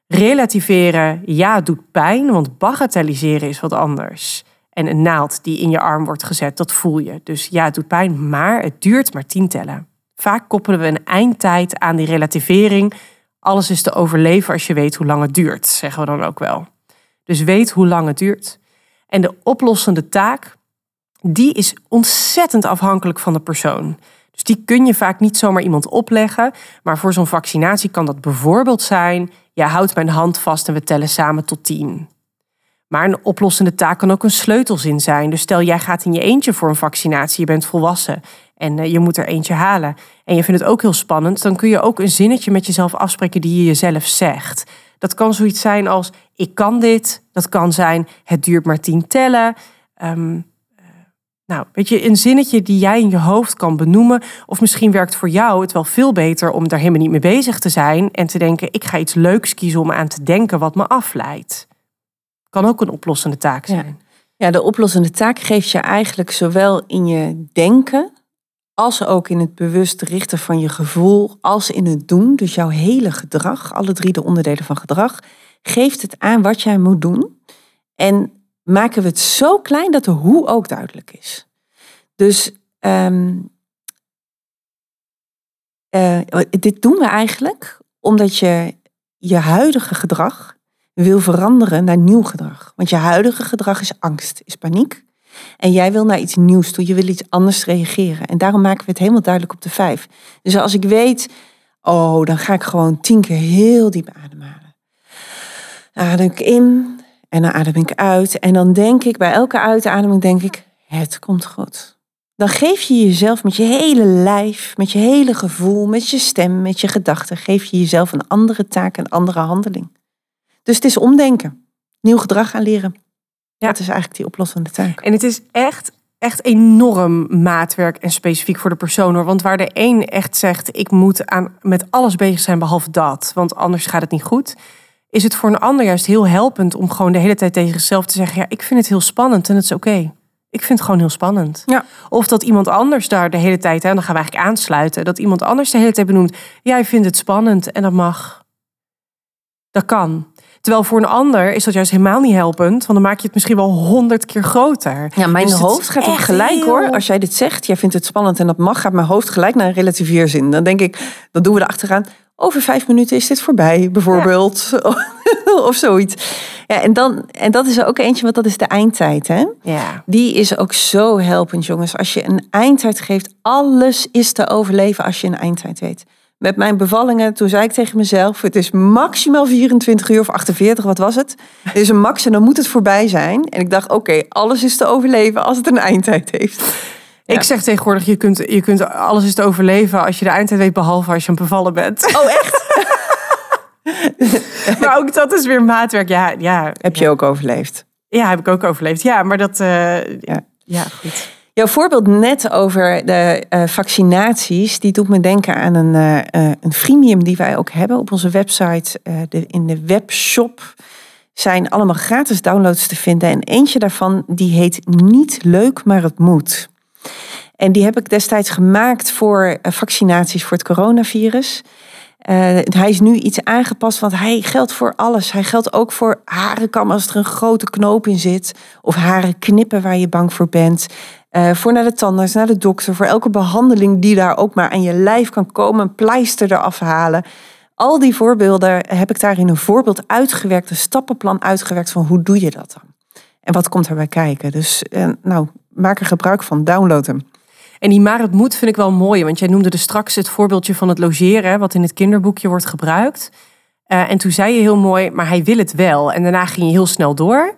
Relativeren, ja, doet pijn. Want bagatelliseren is wat anders. En een naald die in je arm wordt gezet, dat voel je. Dus ja, het doet pijn, maar het duurt maar tien tellen. Vaak koppelen we een eindtijd aan die relativering. Alles is te overleven als je weet hoe lang het duurt, zeggen we dan ook wel. Dus weet hoe lang het duurt. En de oplossende taak, die is ontzettend afhankelijk van de persoon. Dus die kun je vaak niet zomaar iemand opleggen. Maar voor zo'n vaccinatie kan dat bijvoorbeeld zijn... je houdt mijn hand vast en we tellen samen tot tien. Maar een oplossende taak kan ook een sleutelzin zijn. Dus stel jij gaat in je eentje voor een vaccinatie, je bent volwassen... en eh, je moet er eentje halen. En je vindt het ook heel spannend, dan kun je ook een zinnetje met jezelf afspreken die je jezelf zegt. Dat kan zoiets zijn als ik kan dit. Dat kan zijn het duurt maar tien tellen. Ehm, eh, nou, weet je, een zinnetje die jij in je hoofd kan benoemen. Of misschien werkt voor jou het wel veel beter om daar helemaal niet mee bezig te zijn. En te denken, ik ga iets leuks kiezen om aan te denken wat me afleidt. Kan ook een oplossende taak zijn. Ja, de oplossende taak geeft je eigenlijk zowel in je denken als ook in het bewust richten van je gevoel, als in het doen. Dus jouw hele gedrag, alle drie de onderdelen van gedrag, geeft het aan wat jij moet doen. En maken we het zo klein dat de hoe ook duidelijk is. Dus ehm, eh, dit doen we eigenlijk omdat je je huidige gedrag wil veranderen naar nieuw gedrag. Want je huidige gedrag is angst, is paniek. En jij wil naar iets nieuws toe, je wil iets anders reageren. En daarom maken we het helemaal duidelijk op de vijf. Dus als ik weet, oh, dan ga ik gewoon tien keer heel diep ademhalen. Dan adem ik in en dan adem ik uit. En dan denk ik, bij elke uitademing denk ik, het komt goed. Dan geef je jezelf met je hele lijf, met je hele gevoel, met je stem, met je gedachten, geef je jezelf een andere taak, een andere handeling. Dus het is omdenken, nieuw gedrag aanleren. Ja. Dat is eigenlijk die oplossende taak. En het is echt, echt enorm maatwerk en specifiek voor de persoon hoor. Want waar de een echt zegt, ik moet aan, met alles bezig zijn behalve dat, want anders gaat het niet goed. Is het voor een ander juist heel helpend om gewoon de hele tijd tegen zichzelf te zeggen, ja, ik vind het heel spannend en het is oké. Ik vind het gewoon heel spannend. Ja. Of dat iemand anders daar de hele tijd, en dan gaan we eigenlijk aansluiten, dat iemand anders de hele tijd benoemt, jij vindt het spannend en dat mag. Dat kan. Terwijl voor een ander is dat juist helemaal niet helpend. Want dan maak je het misschien wel honderd keer groter. Ja, mijn dus hoofd gaat ook gelijk hoor. Als jij dit zegt, jij vindt het spannend en dat mag, gaat mijn hoofd gelijk naar een relativeerzin. Dan denk ik, dan doen we er achteraan. Over vijf minuten is dit voorbij, bijvoorbeeld. (laughs) of zoiets. Ja, en, dan, en dat is er ook eentje, want dat is de eindtijd. Hè? Ja. Die is ook zo helpend, jongens. Als je een eindtijd geeft, alles is te overleven als je een eindtijd weet met mijn bevallingen, toen zei ik tegen mezelf: het is maximaal 24 uur of 48, wat was het? Het is een max en dan moet het voorbij zijn. En ik dacht: oké, alles is te overleven als het een eindtijd heeft. Ik zeg tegenwoordig: je kunt, je kunt alles is te overleven als je de eindtijd weet, behalve als je een bevallen bent. Oh, echt? (laughs) maar ook dat is weer maatwerk. Ja, ja. Heb je ook overleefd? Ja, heb ik ook overleefd. Ja, maar dat. Uh, ja. ja, goed. Jouw voorbeeld net over de uh, vaccinaties, die doet me denken aan een, uh, een freemium die wij ook hebben op onze website. de, in de webshop zijn allemaal gratis downloads te vinden. En eentje daarvan die heet Niet leuk, maar het moet. En die heb ik destijds gemaakt voor vaccinaties voor het coronavirus. hij is nu iets aangepast, want hij geldt voor alles. Hij geldt ook voor harenkam als er een grote knoop in zit. Of haren knippen waar je bang voor bent. Uh, voor naar de tandarts, naar de dokter, voor elke behandeling die daar ook maar aan je lijf kan komen, een pleister eraf halen. Al die voorbeelden heb ik daarin een voorbeeld uitgewerkt, een stappenplan uitgewerkt van hoe doe je dat dan? En wat komt erbij kijken? Dus uh, nou, maak er gebruik van, download hem. En die maar het moet vind ik wel mooi, want jij noemde er straks het voorbeeldje van het logeren, wat in het kinderboekje wordt gebruikt. Uh, en toen zei je heel mooi, maar hij wil het wel. En daarna ging je heel snel door.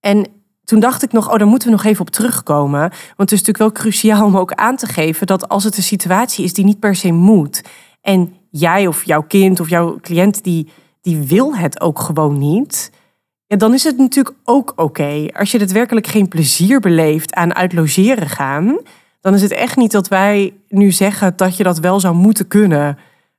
En toen dacht ik nog, oh, daar moeten we nog even op terugkomen. Want het is natuurlijk wel cruciaal om ook aan te geven dat als het een situatie is die niet per se moet. En jij of jouw kind of jouw cliënt die, die wil het ook gewoon niet. Dan is het natuurlijk ook oké. Als je het werkelijk geen plezier beleeft aan uit logeren gaan, dan is het echt niet dat wij nu zeggen dat je dat wel zou moeten kunnen.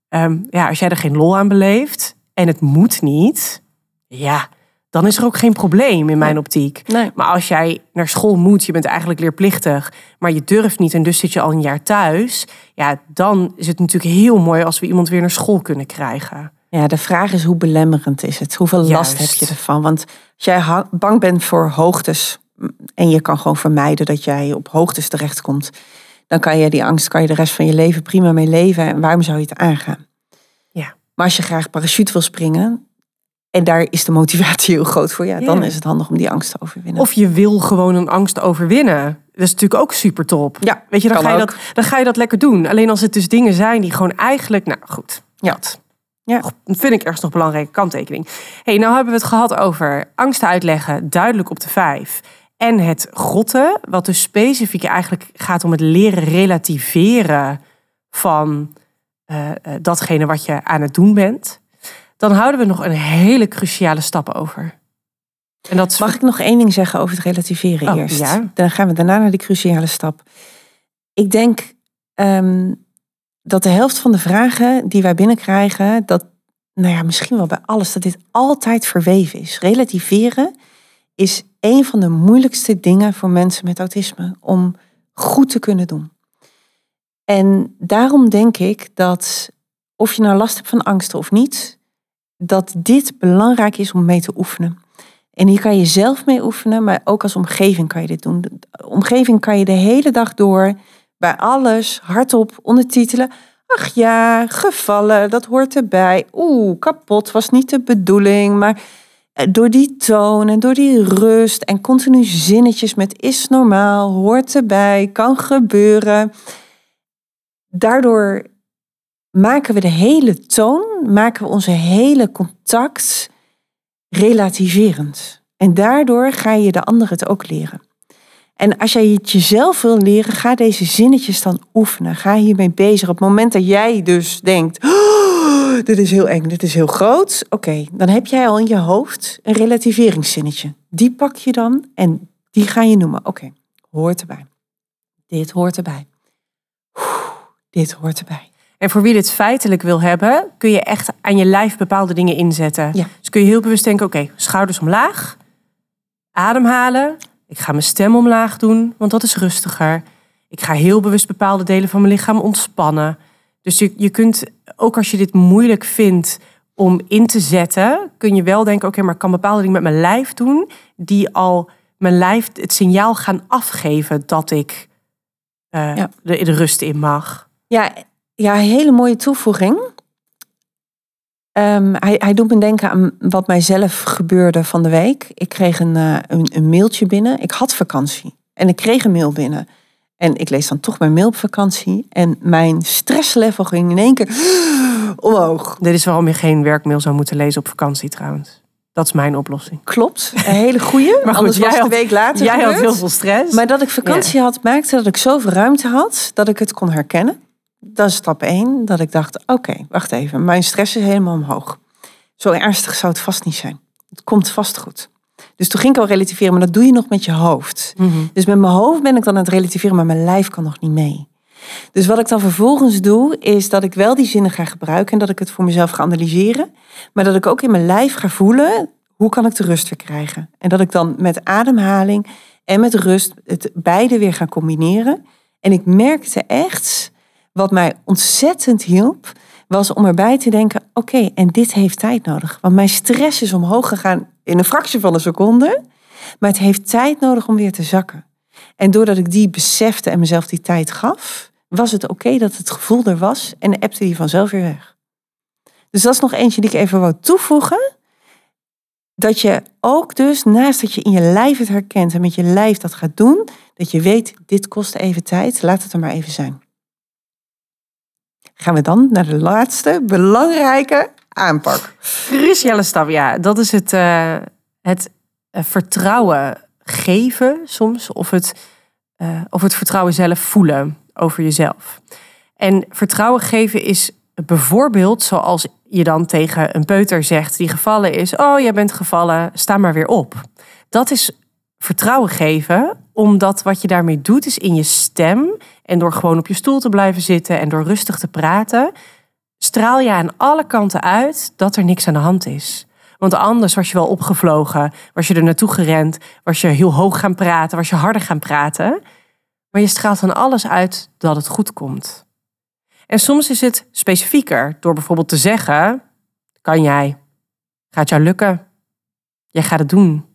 Um, ja, als jij er geen lol aan beleeft en het moet niet, ja, dan is er ook geen probleem in mijn optiek. Nee. Maar als jij naar school moet, je bent eigenlijk leerplichtig, maar je durft niet en dus zit je al een jaar thuis, ja, dan is het natuurlijk heel mooi als we iemand weer naar school kunnen krijgen. Ja, de vraag is hoe belemmerend is het? Hoeveel last heb je ervan? Want als jij bang bent voor hoogtes en je kan gewoon vermijden dat jij op hoogtes terechtkomt, dan kan je die angst, kan je de rest van je leven prima mee leven. En waarom zou je het aangaan? Ja. Maar als je graag parachute wil springen, en daar is de motivatie heel groot voor. Ja, dan is het handig om die angst te overwinnen. Of je wil gewoon een angst overwinnen. Dat is natuurlijk ook super top. Ja, Weet je, dan ga je, dat, dan ga je dat lekker doen. Alleen als het dus dingen zijn die gewoon eigenlijk, nou goed. Ja. Ja. Dat vind ik ergens nog belangrijke kanttekening. hey, nou hebben we het gehad over angsten uitleggen, duidelijk op de vijf. En het grotten, wat dus specifiek eigenlijk gaat om het leren relativeren van uh, datgene wat je aan het doen bent. Dan houden we nog een hele cruciale stap over. En dat Mag ik nog één ding zeggen over het relativeren oh, eerst? Ja. Dan gaan we daarna naar die cruciale stap. Ik denk ehm, dat de helft van de vragen die wij binnenkrijgen, dat, nou ja, misschien wel bij alles, dat dit altijd verweven is. Relativeren is een van de moeilijkste dingen voor mensen met autisme om goed te kunnen doen. En daarom denk ik dat of je nou last hebt van angsten of niet, dat dit belangrijk is om mee te oefenen. En hier kan je zelf mee oefenen, maar ook als omgeving kan je dit doen. De omgeving kan je de hele dag door bij alles hardop ondertitelen. Ach ja, gevallen, dat hoort erbij. Oeh, kapot was niet de bedoeling. Maar eh, door die toon en door die rust en continu zinnetjes met is normaal, hoort erbij, kan gebeuren. Daardoor maken we de hele toon, maken we onze hele contact relativerend. En daardoor ga je de ander het ook leren. En als jij het jezelf wil leren, ga deze zinnetjes dan oefenen. Ga hiermee bezig. Op het moment dat jij dus denkt, oh, dit is heel eng, dit is heel groot. Oké, dan heb jij al in je hoofd een relativeringszinnetje. Die pak je dan en die ga je noemen. Oké, hoort erbij. Dit hoort erbij. dit hoort erbij. En voor wie dit feitelijk wil hebben, kun je echt aan je lijf bepaalde dingen inzetten. Ja. Dus kun je heel bewust denken, oké, schouders omlaag, ademhalen. Ik ga mijn stem omlaag doen, want dat is rustiger. Ik ga heel bewust bepaalde delen van mijn lichaam ontspannen. Dus je, je kunt, ook als je dit moeilijk vindt om in te zetten, kun je wel denken, oké, maar ik kan bepaalde dingen met mijn lijf doen, die al mijn lijf het signaal gaan afgeven dat ik uh, Ja. de, de rust in mag. Ja, ja, hele mooie toevoeging. Ehm, hij, hij doet me denken aan wat mijzelf gebeurde van de week. Ik kreeg een, eh, een, een mailtje binnen. Ik had vakantie en ik kreeg een mail binnen. En ik lees dan toch mijn mail op vakantie. En mijn stresslevel ging in één keer (gasps) omhoog. Dit is waarom je geen werkmail zou moeten lezen op vakantie trouwens. Dat is mijn oplossing. Klopt, een hele goeie. (laughs) Maar goed, Anders jij was had- de week later Jij had heel veel stress. Maar dat ik vakantie had, maakte dat ik zoveel ruimte had dat ik het kon herkennen. Dat is stap één. Dat ik dacht, oké, wacht even. Mijn stress is helemaal omhoog. Zo ernstig zou het vast niet zijn. Het komt vast goed. Dus toen ging ik al relativeren, maar dat doe je nog met je hoofd. Mhm. Dus met mijn hoofd ben ik dan aan het relativeren, maar mijn lijf kan nog niet mee. Dus wat ik dan vervolgens doe, is dat ik wel die zinnen ga gebruiken en dat ik het voor mezelf ga analyseren. Maar dat ik ook in mijn lijf ga voelen, hoe kan ik de rust weer krijgen? En dat ik dan met ademhaling en met rust het beide weer ga combineren. En ik merkte echt, wat mij ontzettend hielp, was om erbij te denken, oké, en dit heeft tijd nodig. Want mijn stress is omhoog gegaan in een fractie van een seconde. Maar het heeft tijd nodig om weer te zakken. En doordat ik die besefte en mezelf die tijd gaf, was het oké dat het gevoel er was en appte die vanzelf weer weg. Dus dat is nog eentje die ik even wou toevoegen. Dat je ook dus, naast dat je in je lijf het herkent en met je lijf dat gaat doen, dat je weet, dit kost even tijd, laat het er maar even zijn. Gaan we dan naar de laatste belangrijke aanpak. Cruciale stap, ja. Dat is het, eh, het eh, vertrouwen geven soms. Of het, eh, of het vertrouwen zelf voelen over jezelf. En vertrouwen geven is bijvoorbeeld zoals je dan tegen een peuter zegt die gevallen is. Oh, jij bent gevallen, sta maar weer op. Dat is vertrouwen geven, omdat wat je daarmee doet is in je stem en door gewoon op je stoel te blijven zitten en door rustig te praten, straal je aan alle kanten uit dat er niks aan de hand is. Want anders was je wel opgevlogen, was je er naartoe gerend, was je heel hoog gaan praten, was je harder gaan praten. Maar je straalt van alles uit dat het goed komt. En soms is het specifieker door bijvoorbeeld te zeggen: kan jij? Gaat jou lukken? Jij gaat het doen.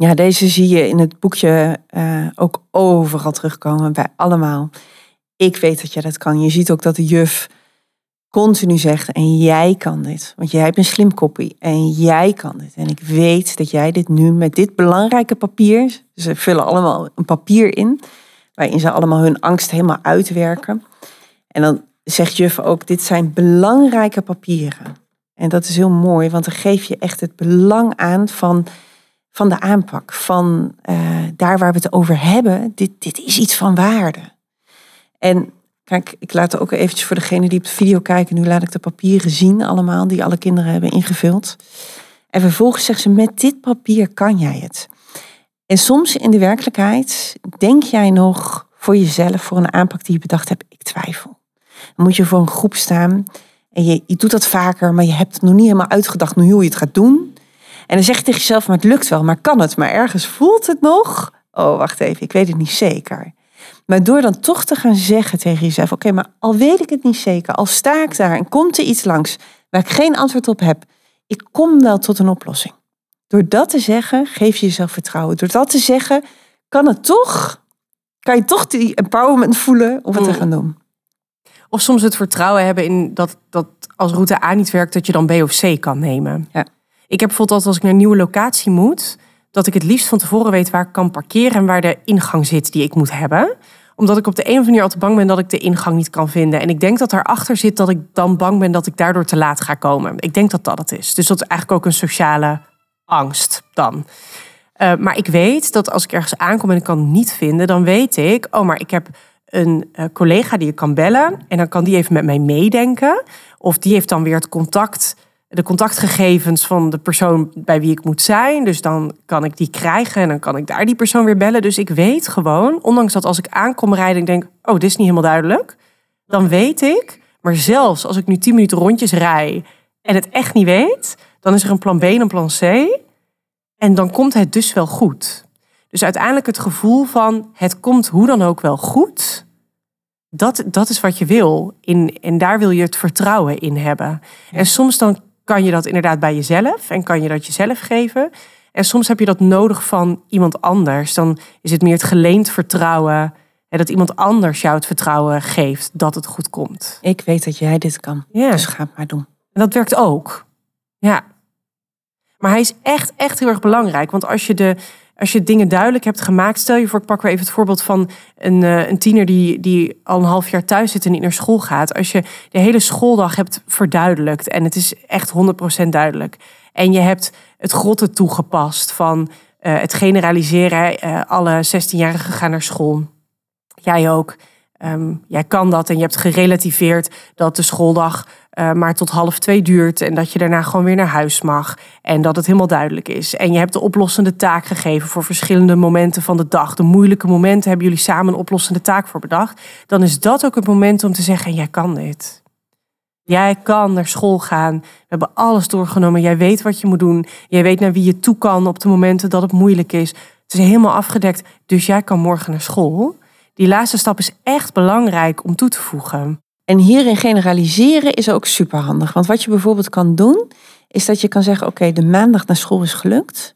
Ja, deze zie je in het boekje eh, ook overal terugkomen bij allemaal. Ik weet dat jij dat kan. Je ziet ook dat de juf continu zegt en jij kan dit. Want jij hebt een slim koppie en jij kan dit. En ik weet dat jij dit nu met dit belangrijke papier, ze vullen allemaal een papier in, waarin ze allemaal hun angst helemaal uitwerken. En dan zegt juf ook, dit zijn belangrijke papieren. En dat is heel mooi, want dan geef je echt het belang aan van van de aanpak. Van eh, daar waar we het over hebben, dit, dit is iets van waarde. En kijk, ik laat ook eventjes voor degene die op de video kijken, nu laat ik de papieren zien allemaal, die alle kinderen hebben ingevuld. En vervolgens zegt ze, met dit papier kan jij het. En soms in de werkelijkheid denk jij nog voor jezelf, voor een aanpak die je bedacht hebt, ik twijfel. Moet je voor een groep staan en je, je doet dat vaker, maar je hebt nog niet helemaal uitgedacht hoe je het gaat doen. En dan zeg je tegen jezelf, maar het lukt wel, maar kan het? Maar ergens voelt het nog. Oh, wacht even, ik weet het niet zeker. Maar door dan toch te gaan zeggen tegen jezelf, oké, maar al weet ik het niet zeker, al sta ik daar en komt er iets langs waar ik geen antwoord op heb, ik kom wel tot een oplossing. Door dat te zeggen, geef je jezelf vertrouwen. Door dat te zeggen, kan het toch, kan je toch die empowerment voelen om het te mm. gaan doen. Of soms het vertrouwen hebben in dat, dat als route A niet werkt, dat je dan B of C kan nemen. Ja. Ik heb bijvoorbeeld als ik naar een nieuwe locatie moet, dat ik het liefst van tevoren weet waar ik kan parkeren en waar de ingang zit die ik moet hebben. Omdat ik op de een of andere manier altijd bang ben dat ik de ingang niet kan vinden. En ik denk dat daarachter zit dat ik dan bang ben dat ik daardoor te laat ga komen. Ik denk dat dat het is. Dus dat is eigenlijk ook een sociale angst dan. Uh, maar ik weet dat als ik ergens aankom en ik kan het niet vinden, dan weet ik, oh, maar ik heb een uh, collega die ik kan bellen en dan kan die even met mij meedenken. Of die heeft dan weer het contact, de contactgegevens van de persoon bij wie ik moet zijn. Dus dan kan ik die krijgen en dan kan ik daar die persoon weer bellen. Dus ik weet gewoon, ondanks dat als ik aankom rijden en denk, oh, dit is niet helemaal duidelijk, dan weet ik. Maar zelfs als ik nu 10 minuten rondjes rij en het echt niet weet, dan is er een plan B en een plan C. En dan komt het dus wel goed. Dus uiteindelijk het gevoel van het komt hoe dan ook wel goed. Dat, dat is wat je wil. In, en daar wil je het vertrouwen in hebben. En soms dan kan je dat inderdaad bij jezelf en kan je dat jezelf geven. En soms heb je dat nodig van iemand anders. Dan is het meer het geleend vertrouwen. En dat iemand anders jou het vertrouwen geeft dat het goed komt. Ik weet dat jij dit kan. Ja. Dus ga het maar doen. En dat werkt ook. Ja. Maar hij is echt, echt heel erg belangrijk. Want als je, de, als je dingen duidelijk hebt gemaakt. Stel je voor, ik pak weer even het voorbeeld van een, uh, een tiener die, die al een half jaar thuis zit en niet naar school gaat. Als je de hele schooldag hebt verduidelijkt. En het is echt 100% duidelijk. En je hebt het grotte toegepast van uh, het generaliseren. Uh, alle 16-jarigen gaan naar school. Jij ook. Um, jij kan dat en je hebt gerelativeerd dat de schooldag uh, maar tot half twee duurt en dat je daarna gewoon weer naar huis mag en dat het helemaal duidelijk is. En je hebt de oplossende taak gegeven voor verschillende momenten van de dag. De moeilijke momenten hebben jullie samen een oplossende taak voor bedacht. Dan is dat ook het moment om te zeggen: jij kan dit. Jij kan naar school gaan. We hebben alles doorgenomen. Jij weet wat je moet doen. Jij weet naar wie je toe kan op de momenten dat het moeilijk is. Het is helemaal afgedekt. Dus jij kan morgen naar school. Die laatste stap is echt belangrijk om toe te voegen. En hierin generaliseren is ook super handig. Want wat je bijvoorbeeld kan doen, is dat je kan zeggen: Oké, de maandag naar school is gelukt.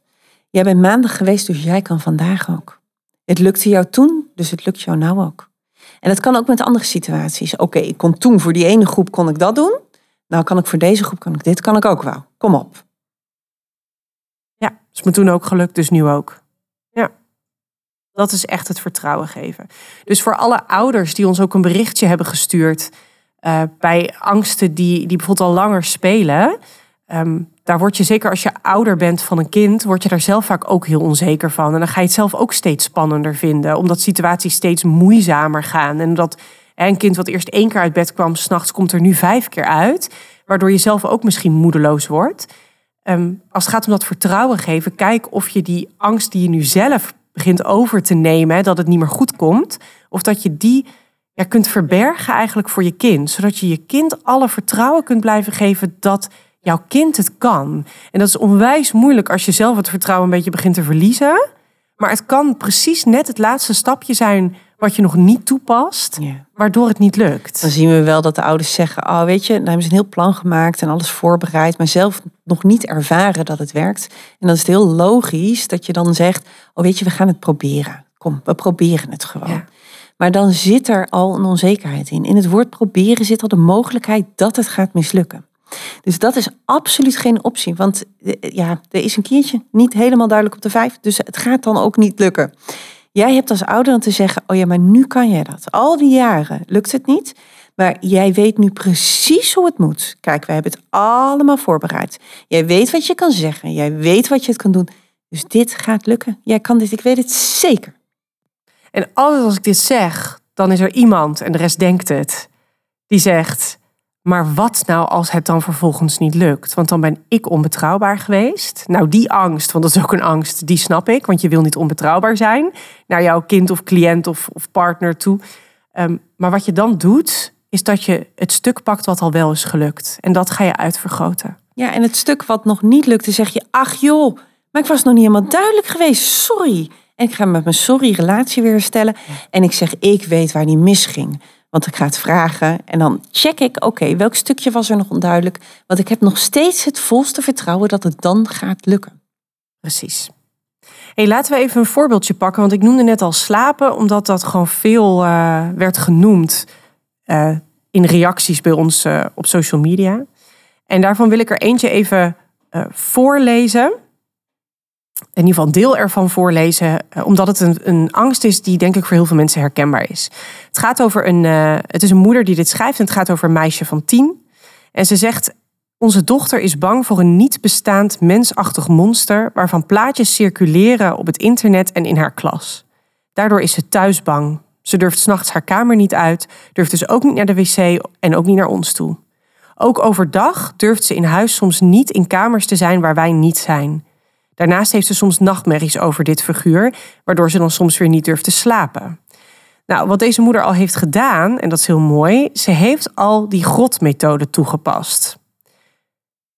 Jij bent maandag geweest, dus jij kan vandaag ook. Het lukte jou toen, dus het lukt jou nou ook. En dat kan ook met andere situaties. Oké, ik kon toen voor die ene groep kon ik dat doen. Nou kan ik voor deze groep kan ik dit, kan ik ook wel. Kom op. Ja, is me toen ook gelukt, dus nu ook. Dat is echt het vertrouwen geven. Dus voor alle ouders die ons ook een berichtje hebben gestuurd uh, bij angsten die, die bijvoorbeeld al langer spelen. Um, daar word je zeker als je ouder bent van een kind, word je daar zelf vaak ook heel onzeker van. En dan ga je het zelf ook steeds spannender vinden, omdat situaties steeds moeizamer gaan. En dat een kind wat eerst één keer uit bed kwam, s'nachts komt er nu vijf keer uit, waardoor je zelf ook misschien moedeloos wordt. Um, als het gaat om dat vertrouwen geven, kijk of je die angst die je nu zelf begint over te nemen, dat het niet meer goed komt. Of dat je die ja, kunt verbergen eigenlijk voor je kind. Zodat je je kind alle vertrouwen kunt blijven geven dat jouw kind het kan. En dat is onwijs moeilijk als je zelf het vertrouwen een beetje begint te verliezen. Maar het kan precies net het laatste stapje zijn wat je nog niet toepast, waardoor het niet lukt. Dan zien we wel dat de ouders zeggen, oh weet je, dan hebben ze een heel plan gemaakt en alles voorbereid, maar zelf nog niet ervaren dat het werkt. En dan is het heel logisch dat je dan zegt, oh weet je, we gaan het proberen. Kom, we proberen het gewoon. Maar dan zit er al een onzekerheid in. In het woord proberen zit al de mogelijkheid dat het gaat mislukken. Dus dat is absoluut geen optie. Want eh, ja, er is een keertje niet helemaal duidelijk op de vijf. Dus het gaat dan ook niet lukken. Jij hebt als ouder dan te zeggen, oh ja, maar nu kan jij dat. Al die jaren lukt het niet. Maar jij weet nu precies hoe het moet. Kijk, wij hebben het allemaal voorbereid. Jij weet wat je kan zeggen. Jij weet wat je het kan doen. Dus dit gaat lukken. Jij kan dit, ik weet het zeker. En altijd als ik dit zeg, dan is er iemand, en de rest denkt het, die zegt: Maar wat nou als het dan vervolgens niet lukt? Want dan ben ik onbetrouwbaar geweest. Nou, die angst, want dat is ook een angst, die snap ik, want je wil niet onbetrouwbaar zijn naar jouw kind of cliënt of, of partner toe. Ehm, maar wat je dan doet, is dat je het stuk pakt wat al wel is gelukt. En dat ga je uitvergroten. Ja, en het stuk wat nog niet lukte, zeg je: Ach joh, maar ik was nog niet helemaal duidelijk geweest. Sorry. En ik ga met mijn sorry relatie weer herstellen. En ik zeg: Ik weet waar die misging. Want ik ga het vragen en dan check ik, oké, welk stukje was er nog onduidelijk? Want ik heb nog steeds het volste vertrouwen dat het dan gaat lukken. Precies. Hey, laten we even een voorbeeldje pakken, want ik noemde net al slapen, omdat dat gewoon veel uh, werd genoemd uh, in reacties bij ons uh, op social media. En daarvan wil ik er eentje even voorlezen in ieder geval deel ervan voorlezen, eh, omdat het een, een, angst is die denk ik voor heel veel mensen herkenbaar is. Het gaat over een, uh, het is een moeder die dit schrijft en het gaat over een meisje van tien. En ze zegt, onze dochter is bang voor een niet bestaand mensachtig monster waarvan plaatjes circuleren op het internet en in haar klas. Daardoor is ze thuis bang. Ze durft s'nachts haar kamer niet uit, durft dus ook niet naar de wc en ook niet naar ons toe. Ook overdag durft ze in huis soms niet in kamers te zijn waar wij niet zijn. Daarnaast heeft ze soms nachtmerries over dit figuur, waardoor ze dan soms weer niet durft te slapen. Nou, wat deze moeder al heeft gedaan, en dat is heel mooi, ze heeft al die grotmethode toegepast.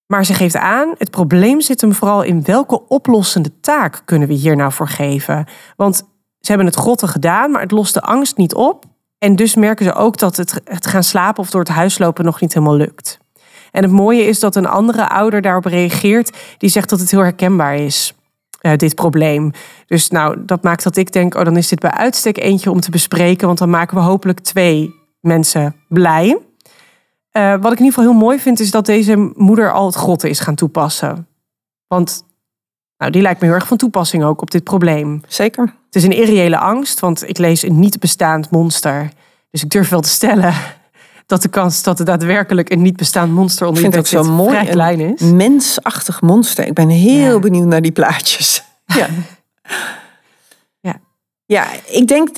Maar ze geeft aan, het probleem zit hem vooral in welke oplossende taak kunnen we hier nou voor geven. Want ze hebben het grotten gedaan, maar het lost de angst niet op. En dus merken ze ook dat het, het gaan slapen of door het huis lopen nog niet helemaal lukt. En het mooie is dat een andere ouder daarop reageert, die zegt dat het heel herkenbaar is. Uh, dit probleem. Dus nou, dat maakt dat ik denk, oh, dan is dit bij uitstek eentje om te bespreken, want dan maken we hopelijk twee mensen blij. Uh, wat ik in ieder geval heel mooi vind, is dat deze moeder al het grotten is gaan toepassen. Want nou, die lijkt me heel erg van toepassing ook op dit probleem. Zeker. Het is een irreële angst, want ik lees een niet bestaand monster. Dus ik durf wel te stellen dat de kans dat er daadwerkelijk een niet bestaand monster onder je bed zit zo mooi vrij klein is. Een mensachtig monster. Ik ben heel benieuwd naar die plaatjes. Ja. (laughs) ja. Ik denk,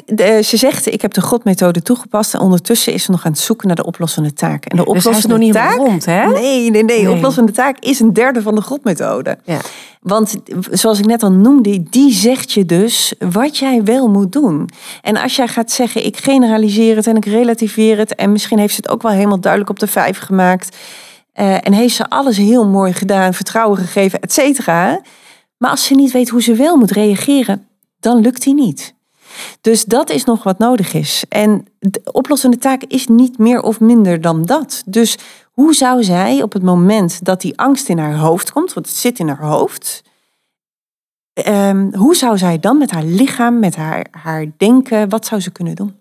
ze zegt, ik heb de godmethode toegepast en ondertussen is ze nog aan het zoeken naar de oplossende taak. En de dus oplossende nog niet taak, rond, hè? Nee, nee, nee, De oplossende taak is een derde van de godmethode. Ja. Want zoals ik net al noemde, die zegt je dus wat jij wel moet doen. En als jij gaat zeggen, ik generaliseer het en ik relativeer het en misschien heeft ze het ook wel helemaal duidelijk op de vijf gemaakt. Uh, en heeft ze alles heel mooi gedaan, vertrouwen gegeven, et cetera. Maar als ze niet weet hoe ze wel moet reageren, dan lukt die niet. Dus dat is nog wat nodig is. En de oplossende taak is niet meer of minder dan dat. Dus hoe zou zij op het moment dat die angst in haar hoofd komt, want het zit in haar hoofd, um, hoe zou zij dan met haar lichaam, met haar, haar denken, wat zou ze kunnen doen?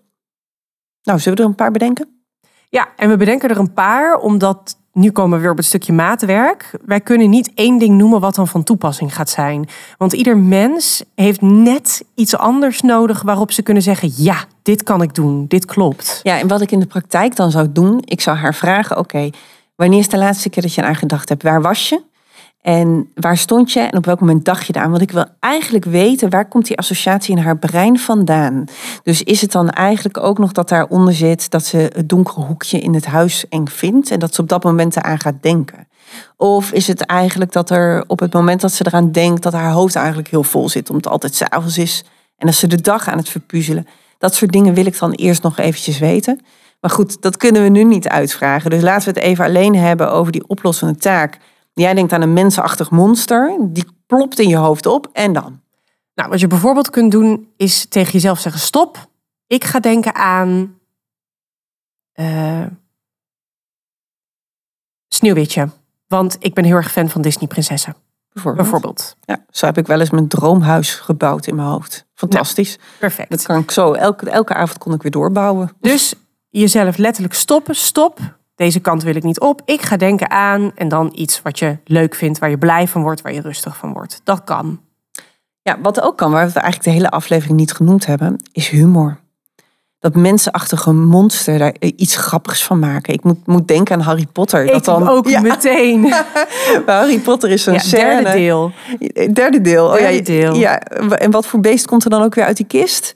Nou, zullen we er een paar bedenken? Ja, en we bedenken er een paar omdat nu komen we weer op het stukje maatwerk. Wij kunnen niet één ding noemen wat dan van toepassing gaat zijn. Want ieder mens heeft net iets anders nodig waarop ze kunnen zeggen: ja, dit kan ik doen, dit klopt. Ja, en wat ik in de praktijk dan zou doen, ik zou haar vragen: oké, wanneer is de laatste keer dat je aan gedacht hebt? Waar was je? En waar stond je en op welk moment dacht je daar? Want ik wil eigenlijk weten waar komt die associatie in haar brein vandaan. Dus is het dan eigenlijk ook nog dat daaronder zit dat ze het donkere hoekje in het huis eng vindt en dat ze op dat moment eraan gaat denken? Of is het eigenlijk dat er op het moment dat ze eraan denkt dat haar hoofd eigenlijk heel vol zit, omdat het altijd s'avonds is en dat ze de dag aan het verpuzzelen? Dat soort dingen wil ik dan eerst nog eventjes weten. Maar goed, dat kunnen we nu niet uitvragen. Dus laten we het even alleen hebben over die oplossende taak Jij denkt aan een mensenachtig monster, die plopt in je hoofd op en dan? Nou, wat je bijvoorbeeld kunt doen is tegen jezelf zeggen: stop. Ik ga denken aan uh, Sneeuwwitje, want ik ben heel erg fan van Disney prinsessen. Bijvoorbeeld. bijvoorbeeld. Ja, zo heb ik wel eens mijn droomhuis gebouwd in mijn hoofd. Fantastisch. perfect. Dat kan ik zo elke, elke avond kon ik weer doorbouwen. Dus jezelf letterlijk stoppen. Stop deze kant wil ik niet op. Ik ga denken aan en dan iets wat je leuk vindt, waar je blij van wordt, waar je rustig van wordt. Dat kan. Ja, wat ook kan, waar we eigenlijk de hele aflevering niet genoemd hebben, is humor. dat mensenachtige monster daar iets grappigs van maken. Ik moet, moet denken aan Harry Potter. Ik dat dan, ook Ja, meteen. (laughs) Harry Potter is Ja, scène. derde deel. Derde deel. Oh, Derde ja, deel. Ja, en wat voor beest komt er dan ook weer uit die kist?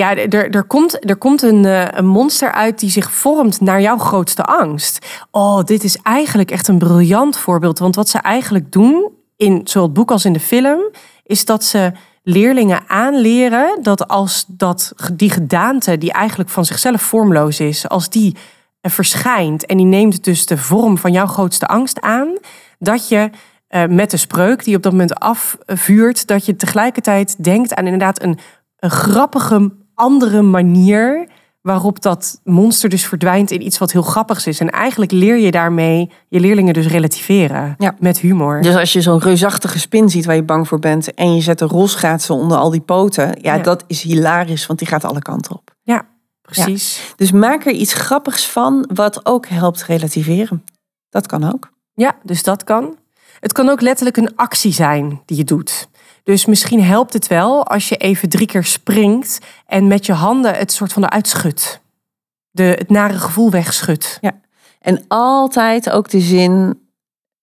Ja, er, er, komt, er komt een, eh, een monster uit die zich vormt naar jouw grootste angst. Oh, dit is eigenlijk echt een briljant voorbeeld. Want wat ze eigenlijk doen, in zowel het boek als in de film, is dat ze leerlingen aanleren dat als dat, die gedaante, die eigenlijk van zichzelf vormloos is, als die eh, verschijnt en die neemt dus de vorm van jouw grootste angst aan, dat je eh, met de spreuk die op dat moment afvuurt, dat je tegelijkertijd denkt aan inderdaad een, een grappige andere manier waarop dat monster dus verdwijnt in iets wat heel grappigs is. En eigenlijk leer je daarmee je leerlingen dus relativeren Ja. met humor. Dus als je zo'n reusachtige spin ziet waar je bang voor bent... en je zet een rolschaatsen onder al die poten... Ja, Ja. dat is hilarisch, want die gaat alle kanten op. Ja, precies. Dus maak er iets grappigs van wat ook helpt relativeren. Dat kan ook. Ja, dus dat kan. Het kan ook letterlijk een actie zijn die je doet. Dus misschien helpt het wel als je even drie keer springt en met je handen het soort van eruit schudt. De, het nare gevoel wegschudt. En altijd ook de zin...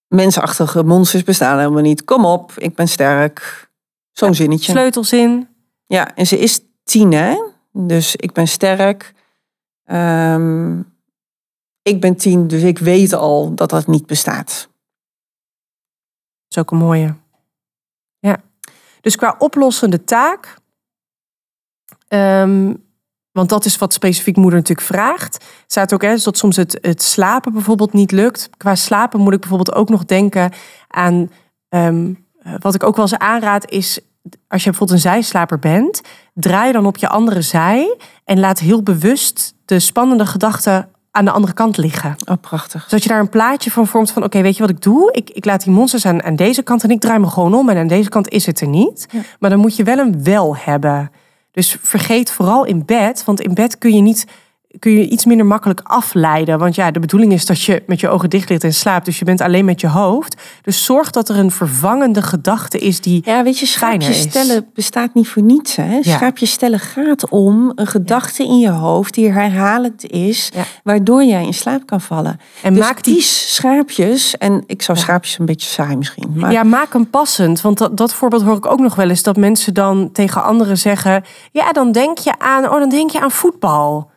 mensenachtige monsters bestaan helemaal niet. Kom op, ik ben sterk. Zo'n zinnetje. Sleutelzin. Ja, en ze is tien, hè? Dus ik ben sterk. Ehm, ik ben tien, dus ik weet al dat dat niet bestaat. is ook een mooie. Ja. Dus qua oplossende taak. ehm, want dat is wat specifiek moeder natuurlijk vraagt. Staat ook hè, dus dat soms het, het slapen bijvoorbeeld niet lukt. Qua slapen moet ik bijvoorbeeld ook nog denken aan. ehm, eh, wat ik ook wel eens aanraad is. Als je bijvoorbeeld een zijslaper bent, draai dan op je andere zij. En laat heel bewust de spannende gedachten aan de andere kant liggen. Oh, prachtig. Zodat je daar een plaatje van vormt van... oké, weet je wat ik doe? Ik, ik laat die monsters aan, aan deze kant en ik draai me gewoon om... en aan deze kant is het er niet. Ja. Maar dan moet je wel een wel hebben. Dus vergeet vooral in bed... want in bed kun je, niet, kun je iets minder makkelijk afleiden. Want ja, de bedoeling is dat je met je ogen dicht ligt en slaapt... dus je bent alleen met je hoofd. Dus zorg dat er een vervangende gedachte is die... Ja, weet je, is. stellen bestaat niet voor niets. Hè? Ja. Schaapjes stellen gaat om een gedachte in je hoofd die herhalend is, Ja. waardoor jij in slaap kan vallen. En dus maak die schaapjes, en ik zou schaapjes een beetje saai misschien. Maar Ja, maak hem passend. Want dat, dat voorbeeld hoor ik ook nog wel eens. Dat mensen dan tegen anderen zeggen... Ja, dan denk je aan, oh, dan denk je aan voetbal.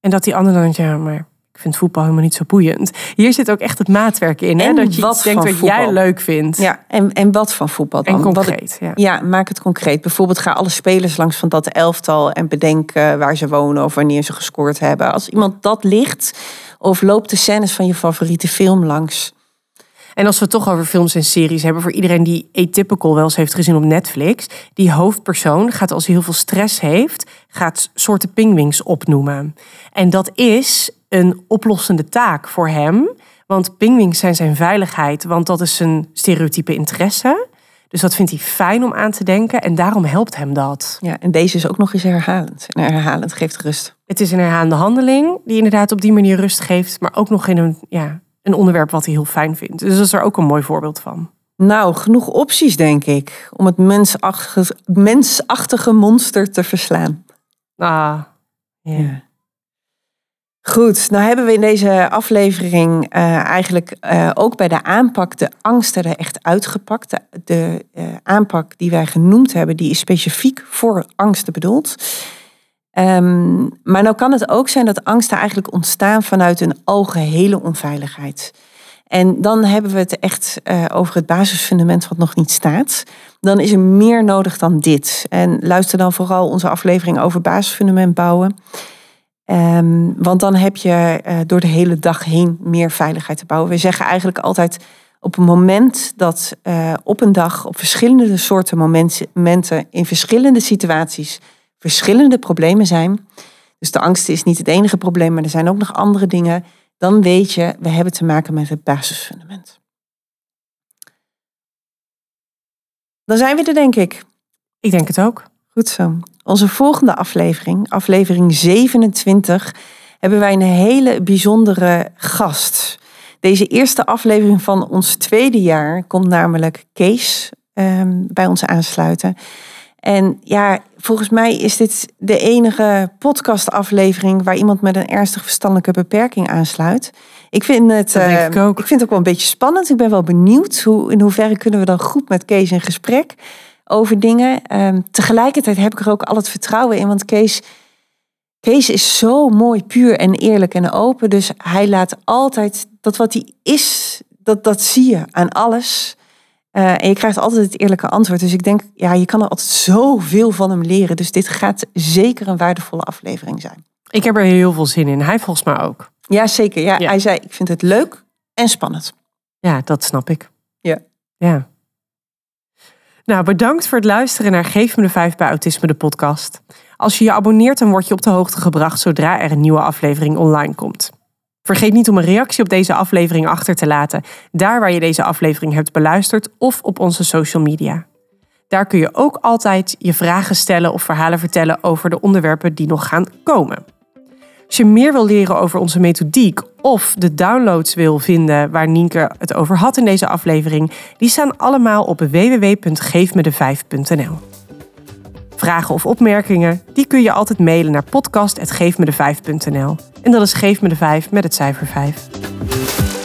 En dat die ander dan denkt, ja, maar ik vind voetbal helemaal niet zo boeiend. Hier zit ook echt het maatwerk in. Hè? En Dat je wat iets denkt wat jij leuk vindt. Ja, en, en wat van voetbal dan? en ik- concreet. Ja. Ja, maak het concreet. Bijvoorbeeld ga alle spelers langs van dat elftal en bedenk waar ze wonen of wanneer ze gescoord hebben. Als iemand dat ligt, of loopt de scènes van je favoriete film langs. En als we het toch over films en series hebben... voor iedereen die Atypical wel eens heeft gezien op Netflix... die hoofdpersoon gaat als hij heel veel stress heeft... gaat soorten pingwings opnoemen. En dat is een oplossende taak voor hem. Want pingwings zijn zijn veiligheid... want dat is zijn stereotype interesse. Dus dat vindt hij fijn om aan te denken... en daarom helpt hem dat. Ja, en deze is ook nog eens herhalend. En herhalend geeft rust. Het is een herhaande handeling... die inderdaad op die manier rust geeft... maar ook nog in een, ja, een onderwerp wat hij heel fijn vindt. Dus dat is er ook een mooi voorbeeld van. Nou, genoeg opties denk ik om het mensachtige, mensachtige monster te verslaan. Ah, ja. Goed, nou hebben we in deze aflevering eh, eigenlijk eh, ook bij de aanpak de angsten er echt uitgepakt. De, de eh, aanpak die wij genoemd hebben, die is specifiek voor angsten bedoeld. Ehm, maar nou kan het ook zijn dat angsten eigenlijk ontstaan vanuit een algehele onveiligheid. En dan hebben we het echt eh, over het basisfundament wat nog niet staat. Dan is er meer nodig dan dit. En luister dan vooral onze aflevering over basisfundament bouwen. Ehm, want dan heb je eh, door de hele dag heen meer veiligheid te bouwen. We zeggen eigenlijk altijd op een moment dat eh, op een dag op verschillende soorten momenten, momenten in verschillende situaties verschillende problemen zijn. Dus de angst is niet het enige probleem, maar er zijn ook nog andere dingen. Dan weet je, we hebben te maken met het basisfundament. Dan zijn we er, denk ik. Ik denk het ook. Goed zo. Onze volgende aflevering, aflevering 27, hebben wij een hele bijzondere gast. Deze eerste aflevering van ons tweede jaar komt namelijk Kees ehm, bij ons aansluiten. En ja, volgens mij is dit de enige podcastaflevering waar iemand met een ernstig verstandelijke beperking aansluit. Ik vind het, ik eh, ook. ik vind het ook wel een beetje spannend. Ik ben wel benieuwd hoe, in hoeverre kunnen we dan goed met Kees in gesprek over dingen. Ehm, tegelijkertijd heb ik er ook al het vertrouwen in, want Kees, Kees is zo mooi, puur en eerlijk en open. Dus hij laat altijd dat wat hij is, dat, dat zie je aan alles. Eh, en je krijgt altijd het eerlijke antwoord. Dus ik denk, ja, je kan er altijd zoveel van hem leren. Dus dit gaat zeker een waardevolle aflevering zijn. Ik heb er heel veel zin in. Hij volgens mij ook. Ja, zeker. Ja, Ja. Hij zei, ik vind het leuk en spannend. Ja, dat snap ik. Ja. Ja. Nou, bedankt voor het luisteren naar Geef me de Vijf bij Autisme, de podcast. Als je je abonneert, dan word je op de hoogte gebracht zodra er een nieuwe aflevering online komt. Vergeet niet om een reactie op deze aflevering achter te laten, daar waar je deze aflevering hebt beluisterd of op onze social media. Daar kun je ook altijd je vragen stellen of verhalen vertellen over de onderwerpen die nog gaan komen. Als je meer wil leren over onze methodiek of de downloads wil vinden waar Nienke het over had in deze aflevering, die staan allemaal op www.geefmede5.nl. Vragen of opmerkingen, die kun je altijd mailen naar podcast.geefmede5.nl. En dat is Geef me de 5 met het cijfer 5.